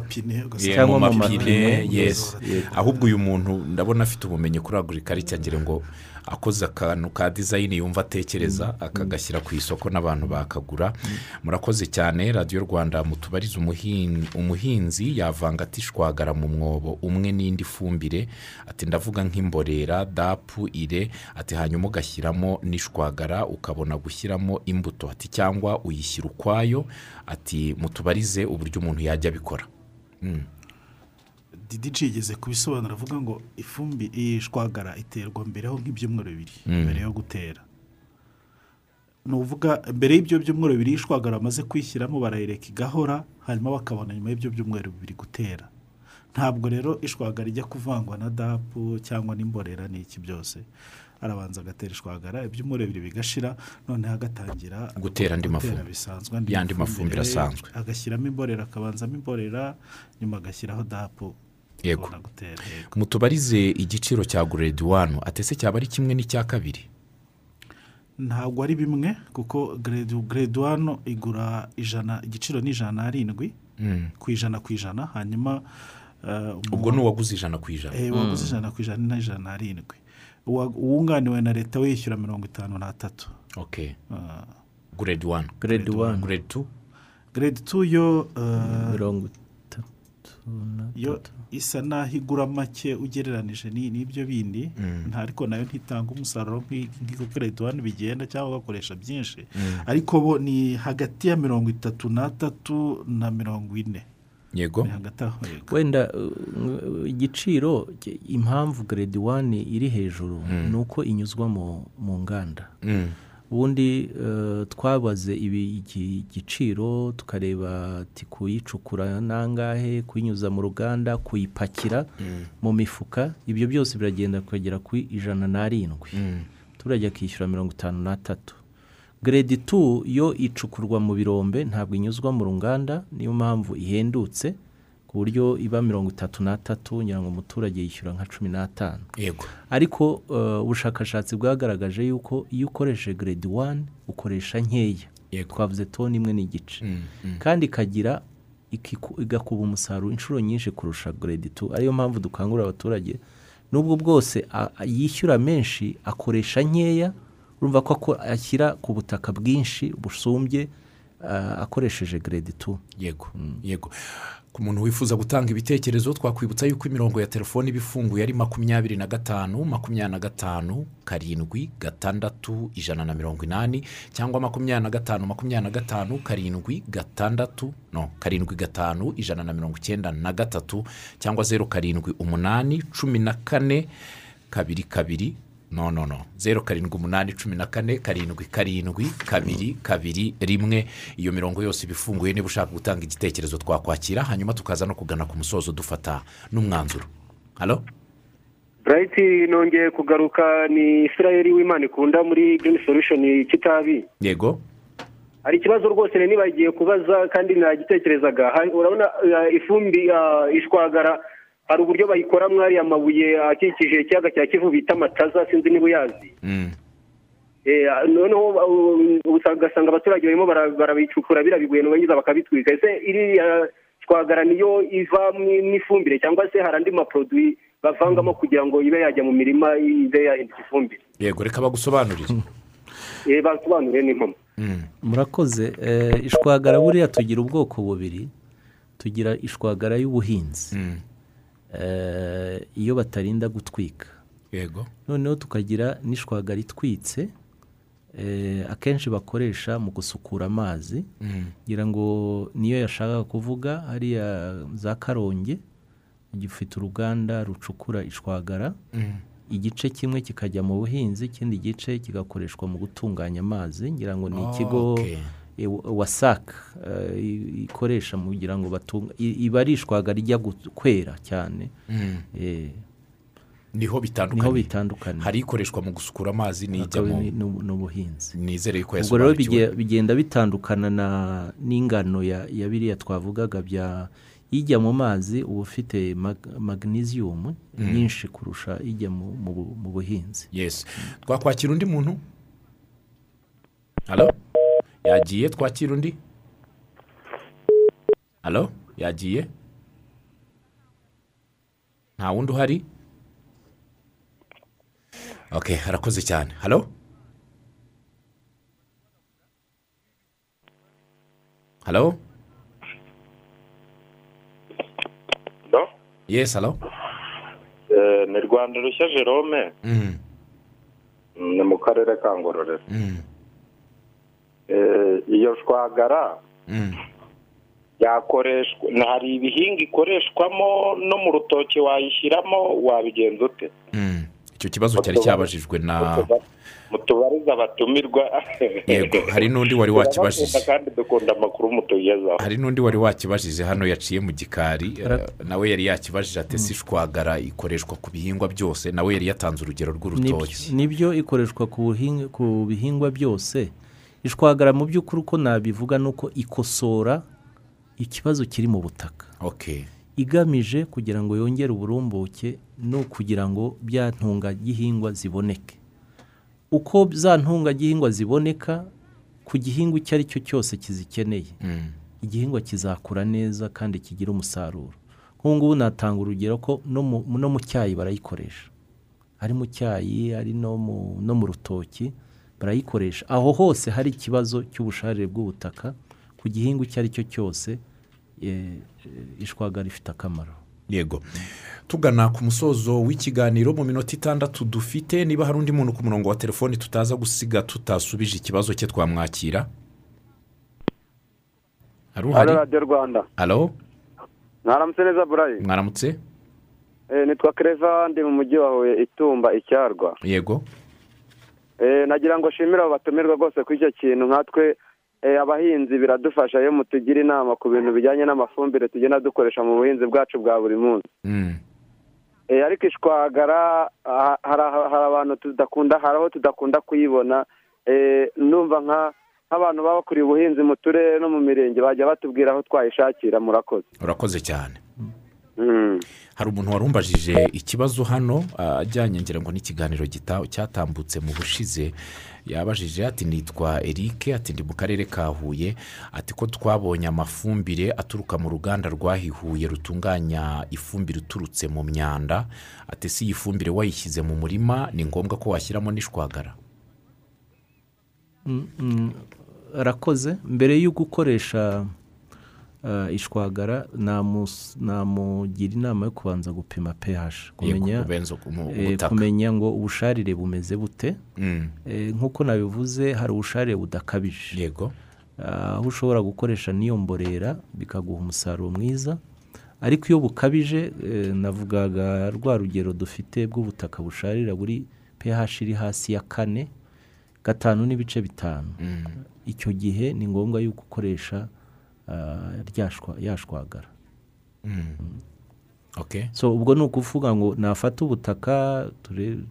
cyangwa mu mapine mapine, yes. Yego. ahubwo uyu muntu ndabona afite ubumenyi kuri agurikarica agira ngo akoze akantu ka dizayini yumva atekereza akagashyira ku isoko n'abantu bakagura. Murakoze cyane radiyo rwanda mutubarize umuhin- umuhinzi yavanga ati shwagara mu mwobo umwe n'indi fumbire. Ati ndavuga nk'imborera dapu ire. Ati hanyuma ugashyiramo n'ishwagara ukabona gushyiramo imbuto. Ati cyangwa uyishyira ukwayo. Ati mutubarize uburyo umuntu yajya abikora. Didiji yigeze kubisobanura avuga ngo ifumbi iyi shwagara iterwa mbereho nk'ibyumweru bibiri mbere yo gutera. Ni uvuga mbere y'ibyo byumweru bibiri ishwagara bamaze kwishyiramo barayireka igahora hanyuma bakabona nyuma y'ibyo byumweru bibiri gutera. Ntabwo rero ishwagara ijya kuvangwa na dapu cyangwa n'imborera n'iki byose. Arabanza agatera ishwagara ibyumweru bibiri bigashira noneho agatangira Gutera andi mafumbire. bisanzwe andi Yandi mafumbire asanzwe. agashyiramo imborera akabanzamo imborera nyuma agashyiraho dapu Yego. mutubarize igiciro cya grade wani atese cyaba ari kimwe n'icya kabiri? Ntabwo ari bimwe kuko grade grade wani igura ijana igiciro ni ijana n'arindwi ku ijana ku ijana. Hanyuma eh, ubwo ni uwaguze ijana ku ijana. Eh, uwaguze ijana ku ijana ni ijana n'arindwi Uwa- uwunganiwe na leta we yishyura mirongo itanu n'atatu. Ok. Grade wani grade one. Grade tu grade tu yo eh, mirongo itatu yo isa n'aho igura make ugereranije ni- n'ibyo bindi nta ariko na yo ntitanga umusaruro nk'uko grade wani bigenda cyangwa ugakoresha byinshi. Ariko bo ni hagati ya mirongo itatu n'atatu na mirongo ine. Yego. Wenda uh, igiciro impamvu grade wani iri hejuru ni uko inyuzwa mu nganda. Mm. Ubundi uh, twabaze ibi iki giciro tukareba kuyicukura nangahe kuyinyuza mu ruganda kuyipakira mu mifuka ibyo byose biragenda kugera ku ijana n'arindwi. Umuturage akishyura mirongo itanu n'atatu. Grade tu yo icukurwa mu birombe ntabwo inyuzwa mu ruganda niyo mpamvu ihendutse. Ku buryo iba mirongo itatu n'atatu ngira ngo umuturage yishyura nka cumi n'atanu. Yego. Ariko uh, ubushakashatsi bwagaragaje yuko iyo ukoresheje grade wani ukoresha nkeya. Twavuze toni imwe n'igice. Mm, mm. kandi ikagira igakuba umusaruro inshuro nyinshi kurusha grade tu ariyo mpamvu dukangurira abaturage n'ubwo bwose yishyura menshi akoresha nkeya urumva ko ashyira ku butaka bwinshi busumbye uh, akoresheje grade tu yego. Yego. Ku muntu wifuza gutanga ibitekerezo twakwibutsa yuko imirongo ya telefoni iba ifunguye ari makumyabiri na gatanu makumyabiri na gatanu karindwi gatandatu ijana na mirongo inani cyangwa makumyabiri na gatanu makumyabiri na gatanu karindwi gatandatu no karindwi gatanu ijana na mirongo icyenda na gatatu cyangwa zeru karindwi umunani cumi na kane kabiri kabiri no no no. Zeru karindwi umunani cumi na kane karindwi karindwi kabiri kabiri rimwe. Iyo mirongo yose iba ifunguye niba ushaka gutanga igitekerezo twakwakira. Hanyuma tukaza no kugana ku musozo dufata n'umwanzuro. Halo? Burayiti nongeye kugaruka. Ni israel w'imana ikunda muri girini solushoni kitabi. Yego. Hari ikibazo rwose nari nibagiye kubaza kandi nagitekerezaga. Urabona uh, ifumbi uh, ishwagara. Hari uburyo bayikoramo ariya mabuye akikije ikiyaga cya kivu bita amataza sinzi niba uyazi. Mm. Eh, noneho uh, ugasanga abaturage barimo bara- barabicukura birabigoye nubangiza bakabitwika. Ese iriya shwagara niyo iva mu- mu ifumbire cyangwa se hari andi maproduwi bavangamo kugira ngo ibe yajya mu mirima ibe yahinduka ifumbire? Yego reka bagusobanurire. Eh, basobanure n'impamo. Mm. murakoze. Eh, ishwagara buriya tugira ubwoko bubiri. Tugira ishwagara y'ubuhinzi. Mm. Iyo batarinda gutwika. Yego. Noneho tukagira n'ishwagara itwitse eh, akenshi bakoresha mu gusukura amazi. Mm. ngira ngo niyo yashakaga kuvuga hariya za karongi gifite uruganda rucukura ishwagara. Mm. igice kimwe kikajya mu buhinzi ikindi gice kigakoreshwa mu gutunganya amazi. Ngira ngo ni ikigo E, wasaka eh, ikoresha mu kugira ngo batunga i- iba ari ishwagara rijya kwera cyane. Mm. eh, ni ho bitandukanye ni ho bitandukanye hari ikoreshwa mu gusukura amazi n'ijya Akaba mu ni- ni ni ubuhinzi nizere yuko ubwo rero bigenda bitandukana na n'ingano ya ya biriya twavugaga bya ijya mu mazi uba ufite mag- magnesium nyinshi kurusha ijya mu, mu, bu- mu buhinzi. Yesi twakwakira undi muntu? Halo yagiye? Twakira undi? Halo? Yagiye? Nta wundi uhari? Ok harakoze cyane. Halo? Halo? Yesi halo? Eh, ni rwanda rushya jerome. Mm, ni mu karere ka ngororero. Mm, iyo shwagara mm. yakoreshwa hari ibihinga ikoreshwamo no mu rutoki wayishyiramo wabigenza ute? Mm. icyo kibazo cyari cyabajijwe na mutubariza abatumirwa. Yego hari n'undi wari wakibajije. kandi dukunda amakuru mutugezaho hari n'undi wari wakibajije hano yaciye mu gikari eh, nawe yari yakibajije ati ese ishwagara ikoreshwa ku bihingwa byose nawe yari yatanze urugero rw'urutoki. Nibyo ikoreshwa ku bihingwa byose? Ishwagara mu by'ukuri uko nabivuga ni uko ikosora ikibazo kiri mu butaka. Igamije kugira ngo yongere uburumbuke no kugira ngo bya ntungagihingwa ziboneke. Uko za ntungagihingwa ziboneka ku gihingwa icyo ari cyo cyose kizikeneye. Mm. igihingwa kizakura neza kandi kigira umusaruro. Nk'ubu ngubu natanga urugero ko no mu, cyayi barayikoresha. Ari mu cyayi ari no mu rutoki. Barayikoresha. Aho hose hari ikibazo cy'ubusharire bw'ubutaka ku gihingwa icyo ari cyo cyose eh, eh, ishwagara ifite akamaro. Yego. Tugana ku musozo w'ikiganiro mu minota itandatu dufite niba hari undi muntu ku murongo wa telefoni tutaza gusiga tutasubije ikibazo cye twamwakira. Hari uhari? Radiyo rwanda. Halo mwaramutse neza burayi? Mwaramutse? Nitwa kereva ndi mu mujyi wa huye itumba icyarwa yego. Nagira ngo nshimire abo batumirwa rwose kuri icyo kintu nkatwe abahinzi biradufasha iyo mutugira inama ku bintu bijyanye n'amafumbire tugenda dukoresha mu buhinzi bwacu bwa buri munsi. Ariko ishwagara hari abantu tudakunda hari aho tudakunda kuyibona. Numva nk'abantu baba bakuriye ubuhinzi mu turere no mu mirenge bajya batubwira aho twayishakira murakoze. Urakoze cyane. Hari umuntu warumbajije ikibazo hano ajyanye ngira ngo n'ikiganiro cyatambutse mu bushize. Yabajije ati nitwa eric ati ndi mu karere ka huye. Ati ko twabonye amafumbire aturuka mu ruganda rwahihuye rutunganya ifumbire uturutse mu myanda. Ati si iyi fumbire wayishyize mu murima ni ngombwa ko washyiramo n'ishwagara. Arakoze mbere yo gukoresha ishwagara namugira inama yo kubanza gupima ph. Kumenya ngo ubusharire bumeze bute. Nk'uko nabivuze hari ubusharire budakabije. Yego. Aho ushobora gukoresha n'iyo mborera bikaguha umusaruro mwiza. Ariko iyo bukabije navugaga rwa rugero dufite bw'ubutaka busharira buri ph iri hasi ya kane gatanu n'ibice bitanu. Icyo gihe ni ngombwa yuko ukoresha yashwagara so ubwo ni ukuvuga ngo nafata ubutaka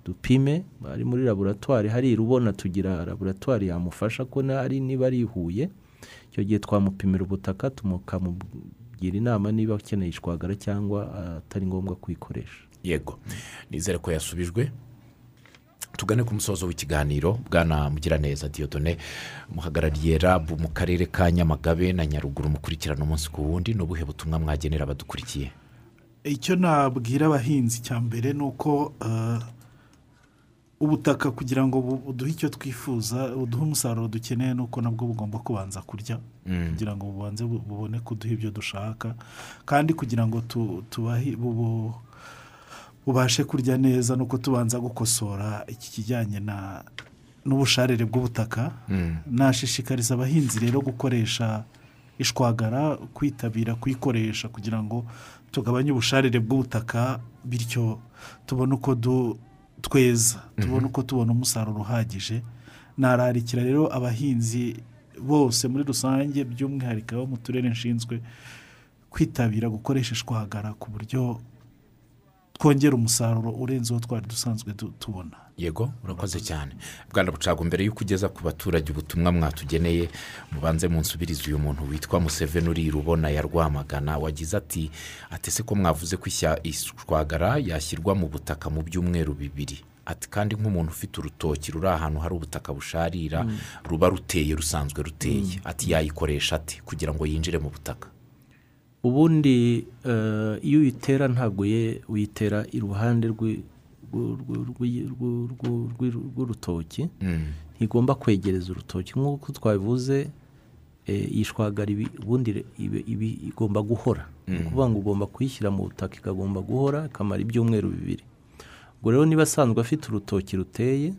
dupime ari muri laboratwari hariya ubona tugira laboratwari yamufasha ko ari niba arihuye icyo gihe twamupimira ubutaka tukamugira inama niba akeneye ishwagara cyangwa atari ngombwa kuyikoresha. Yego. Nizere ko yasubijwe. Tugane ku musozo w'ikiganiro bwana mugiraneza diyodone muhagarariye rabu mu karere ka nyamagabe na nyaruguru mukurikirana umunsi ku wundi ni ubuhe butumwa mwagenera abadukurikiye icyo nabwira abahinzi cya mbere ni uko ubutaka kugira ngo buduhe icyo twifuza buduhe umusaruro dukeneye nuko nabwo bugomba kubanza kurya. Kugira ngo bubanze bubone kuduha ibyo dushaka. Kandi kugira ngo tubahe bubashe kurya neza nuko tubanza gukosora iki kijyanye n'ubusharire bw'ubutaka nashishikariza abahinzi rero gukoresha ishwagara kwitabira kuyikoresha kugira ngo tugabanye ubusharire bw'ubutaka bityo tubone uko tweza tubone uko tubona umusaruro uhagije. Nararikira rero abahinzi bose muri rusange by'umwihariko abo mu turere nshinzwe kwitabira gukoresha ishwagara ku buryo twongera umusaruro urenze uwo twari dusanzwe tubona. Yego urakoze cyane. Bwana bucago mbere y'uko ugeza ku baturage ubutumwa mwatugeneye mubanze munsubirize uyu muntu witwa museveni uri rubona ya rwamagana wagize ati atese ko mwavuze ko ishwagara yashyirwa mu butaka mu byumweru bibiri? Ati kandi nk'umuntu ufite urutoki ruri ahantu hari ubutaka busharira ruba ruteye rusanzwe ruteye. Ati yayikoresha ati kugira ngo yinjire mu butaka? Ubundi iyo uyitera ntabwo uyitera iruhande rw'urutoki ntigomba kwegereza urutoki. Nk'uko twabivuze iyi shwagara ubundi igomba guhora. Ni ukuvuga ngo ugomba kuyishyira mu butaka ikagomba guhora ikamara ibyumweru bibiri. Ubwo rero niba asanzwe afite urutoki ruteye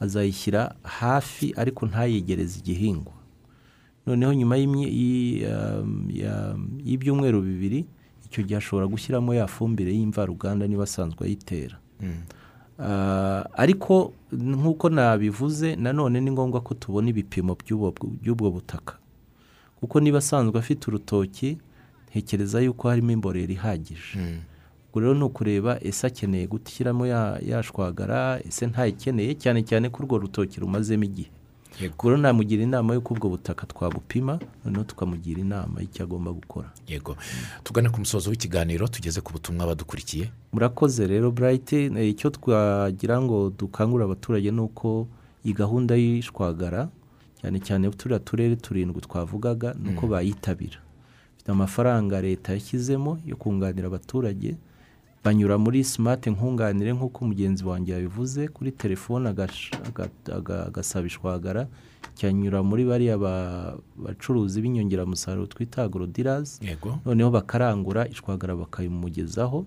azayishyira hafi ariko ntayegereze igihingwa. Noneho nyuma y'ibyumweru bibiri icyo gihe ashobora gushyiramo ya fumbire y'imvaruganda niba asanzwe ayitera. Ariko nk'uko nabivuze nanone ni ngombwa ko tubona ibipimo by'ubwo butaka. Kuko niba asanzwe afite urutoki ntekereza yuko harimo imborera ihagije. Ubwo rero ni ukureba ese akeneye gushyiramo yashwagara ese ntayikeneye? Cyane cyane ko urwo rutoki rumazemo igihe. Rero namugira inama y'uko ubwo butaka twabupima noneho tukamugira inama y'icyo agomba gukora. Yego. Tugane ku musozo w'ikiganiro tugeze ku butumwa badukurikiye. Murakoze rero burayiti icyo twagira ngo dukangurire abaturage ni uko iyi gahunda y'ishwagara cyane cyane turiya turere turindwi twavugaga ni uko bayitabira. Bafite amafaranga leta yashyizemo yo kunganira abaturage banyura muri simati nkunganire nk'uko mugenzi wanjye yabivuze kuri telefone agasaba ishwagara cyanyura muri bariya bacuruzi b'inyongeramusaruro twita agorodirazi noneho bakarangura ishwagara bakayimugezaho.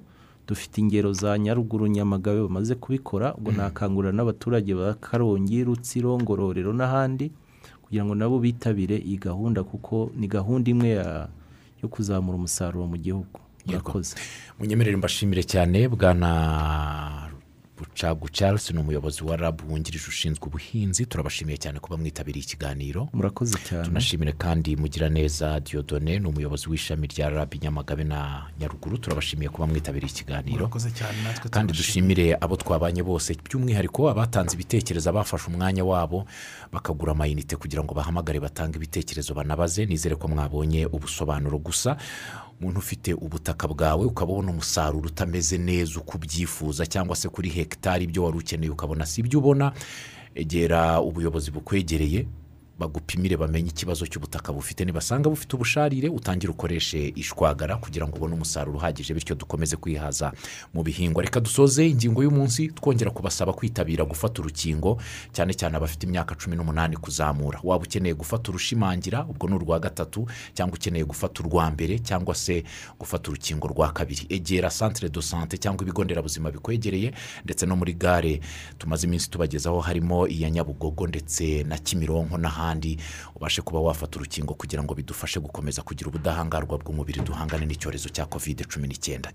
Dufite ingero za nyaruguru nyamagabe bamaze kubikora. Ubwo nakangurira n'abaturage ba karongi rutsiro ngororero n'ahandi kugira ngo nabo bitabire iyi gahunda kuko ni gahunda imwe yo kuzamura umusaruro mu gihugu. Murakoze munyemerere mbashimire cyane bwana bucagu charles ni umuyobozi wa rabu wungirije ushinzwe ubuhinzi. Turabashimiye cyane kuba mwitabiriye ikiganiro. Murakoze cyane. Tunashimire kandi mugiraneza diodone ni umuyobozi w'ishami rya rabu nyamagabe na nyaruguru. Turabashimiye kuba mwitabiriye ikiganiro. Murakoze cyane natwe kandi dushimire abo twabanye bose. By'umwihariko abatanze ibitekerezo abafashe umwanya wabo bakagura amayinite kugira ngo bahamagare batange ibitekerezo banabaze. Nizere ko mwabonye ubusobanuro gusa. Umuntu ufite ubutaka bwawe ukaba ubona umusaruro utameze neza uko ubyifuza cyangwa se kuri hegitari ibyo wari ukeneye ukabona si ibyo ubona? Egera ubuyobozi bukwegereye. Bagupimire bamenye ikibazo cy'ubutaka bufite. Nibasanga bufite ubusharire utangire ukoreshe ishwagara kugira ngo ubone umusaruro uhagije bityo dukomeze kwihaza mu bihingwa. Reka dusoze ingingo y'umunsi twongera kubasaba kwitabira gufata urukingo cyane cyane abafite imyaka cumi n'umunani kuzamura. Waba ukeneye gufata urushimangira ubwo ni urwa gatatu cyangwa ukeneye gufata urwa mbere cyangwa se gufata urukingo rwa kabiri. Egera santire do sante cyangwa ibigo nderabuzima bikwegereye ndetse no muri gare tumaze iminsi tubagezaho harimo iya nyabugogo ndetse na kimironko n'ahandi. Ubashe kuba wafata urukingo kugira ngo bidufashe gukomeza kugira ubudahangarwa bw'umubiri duhangane n'icyorezo cya kovide cumi n'icyenda.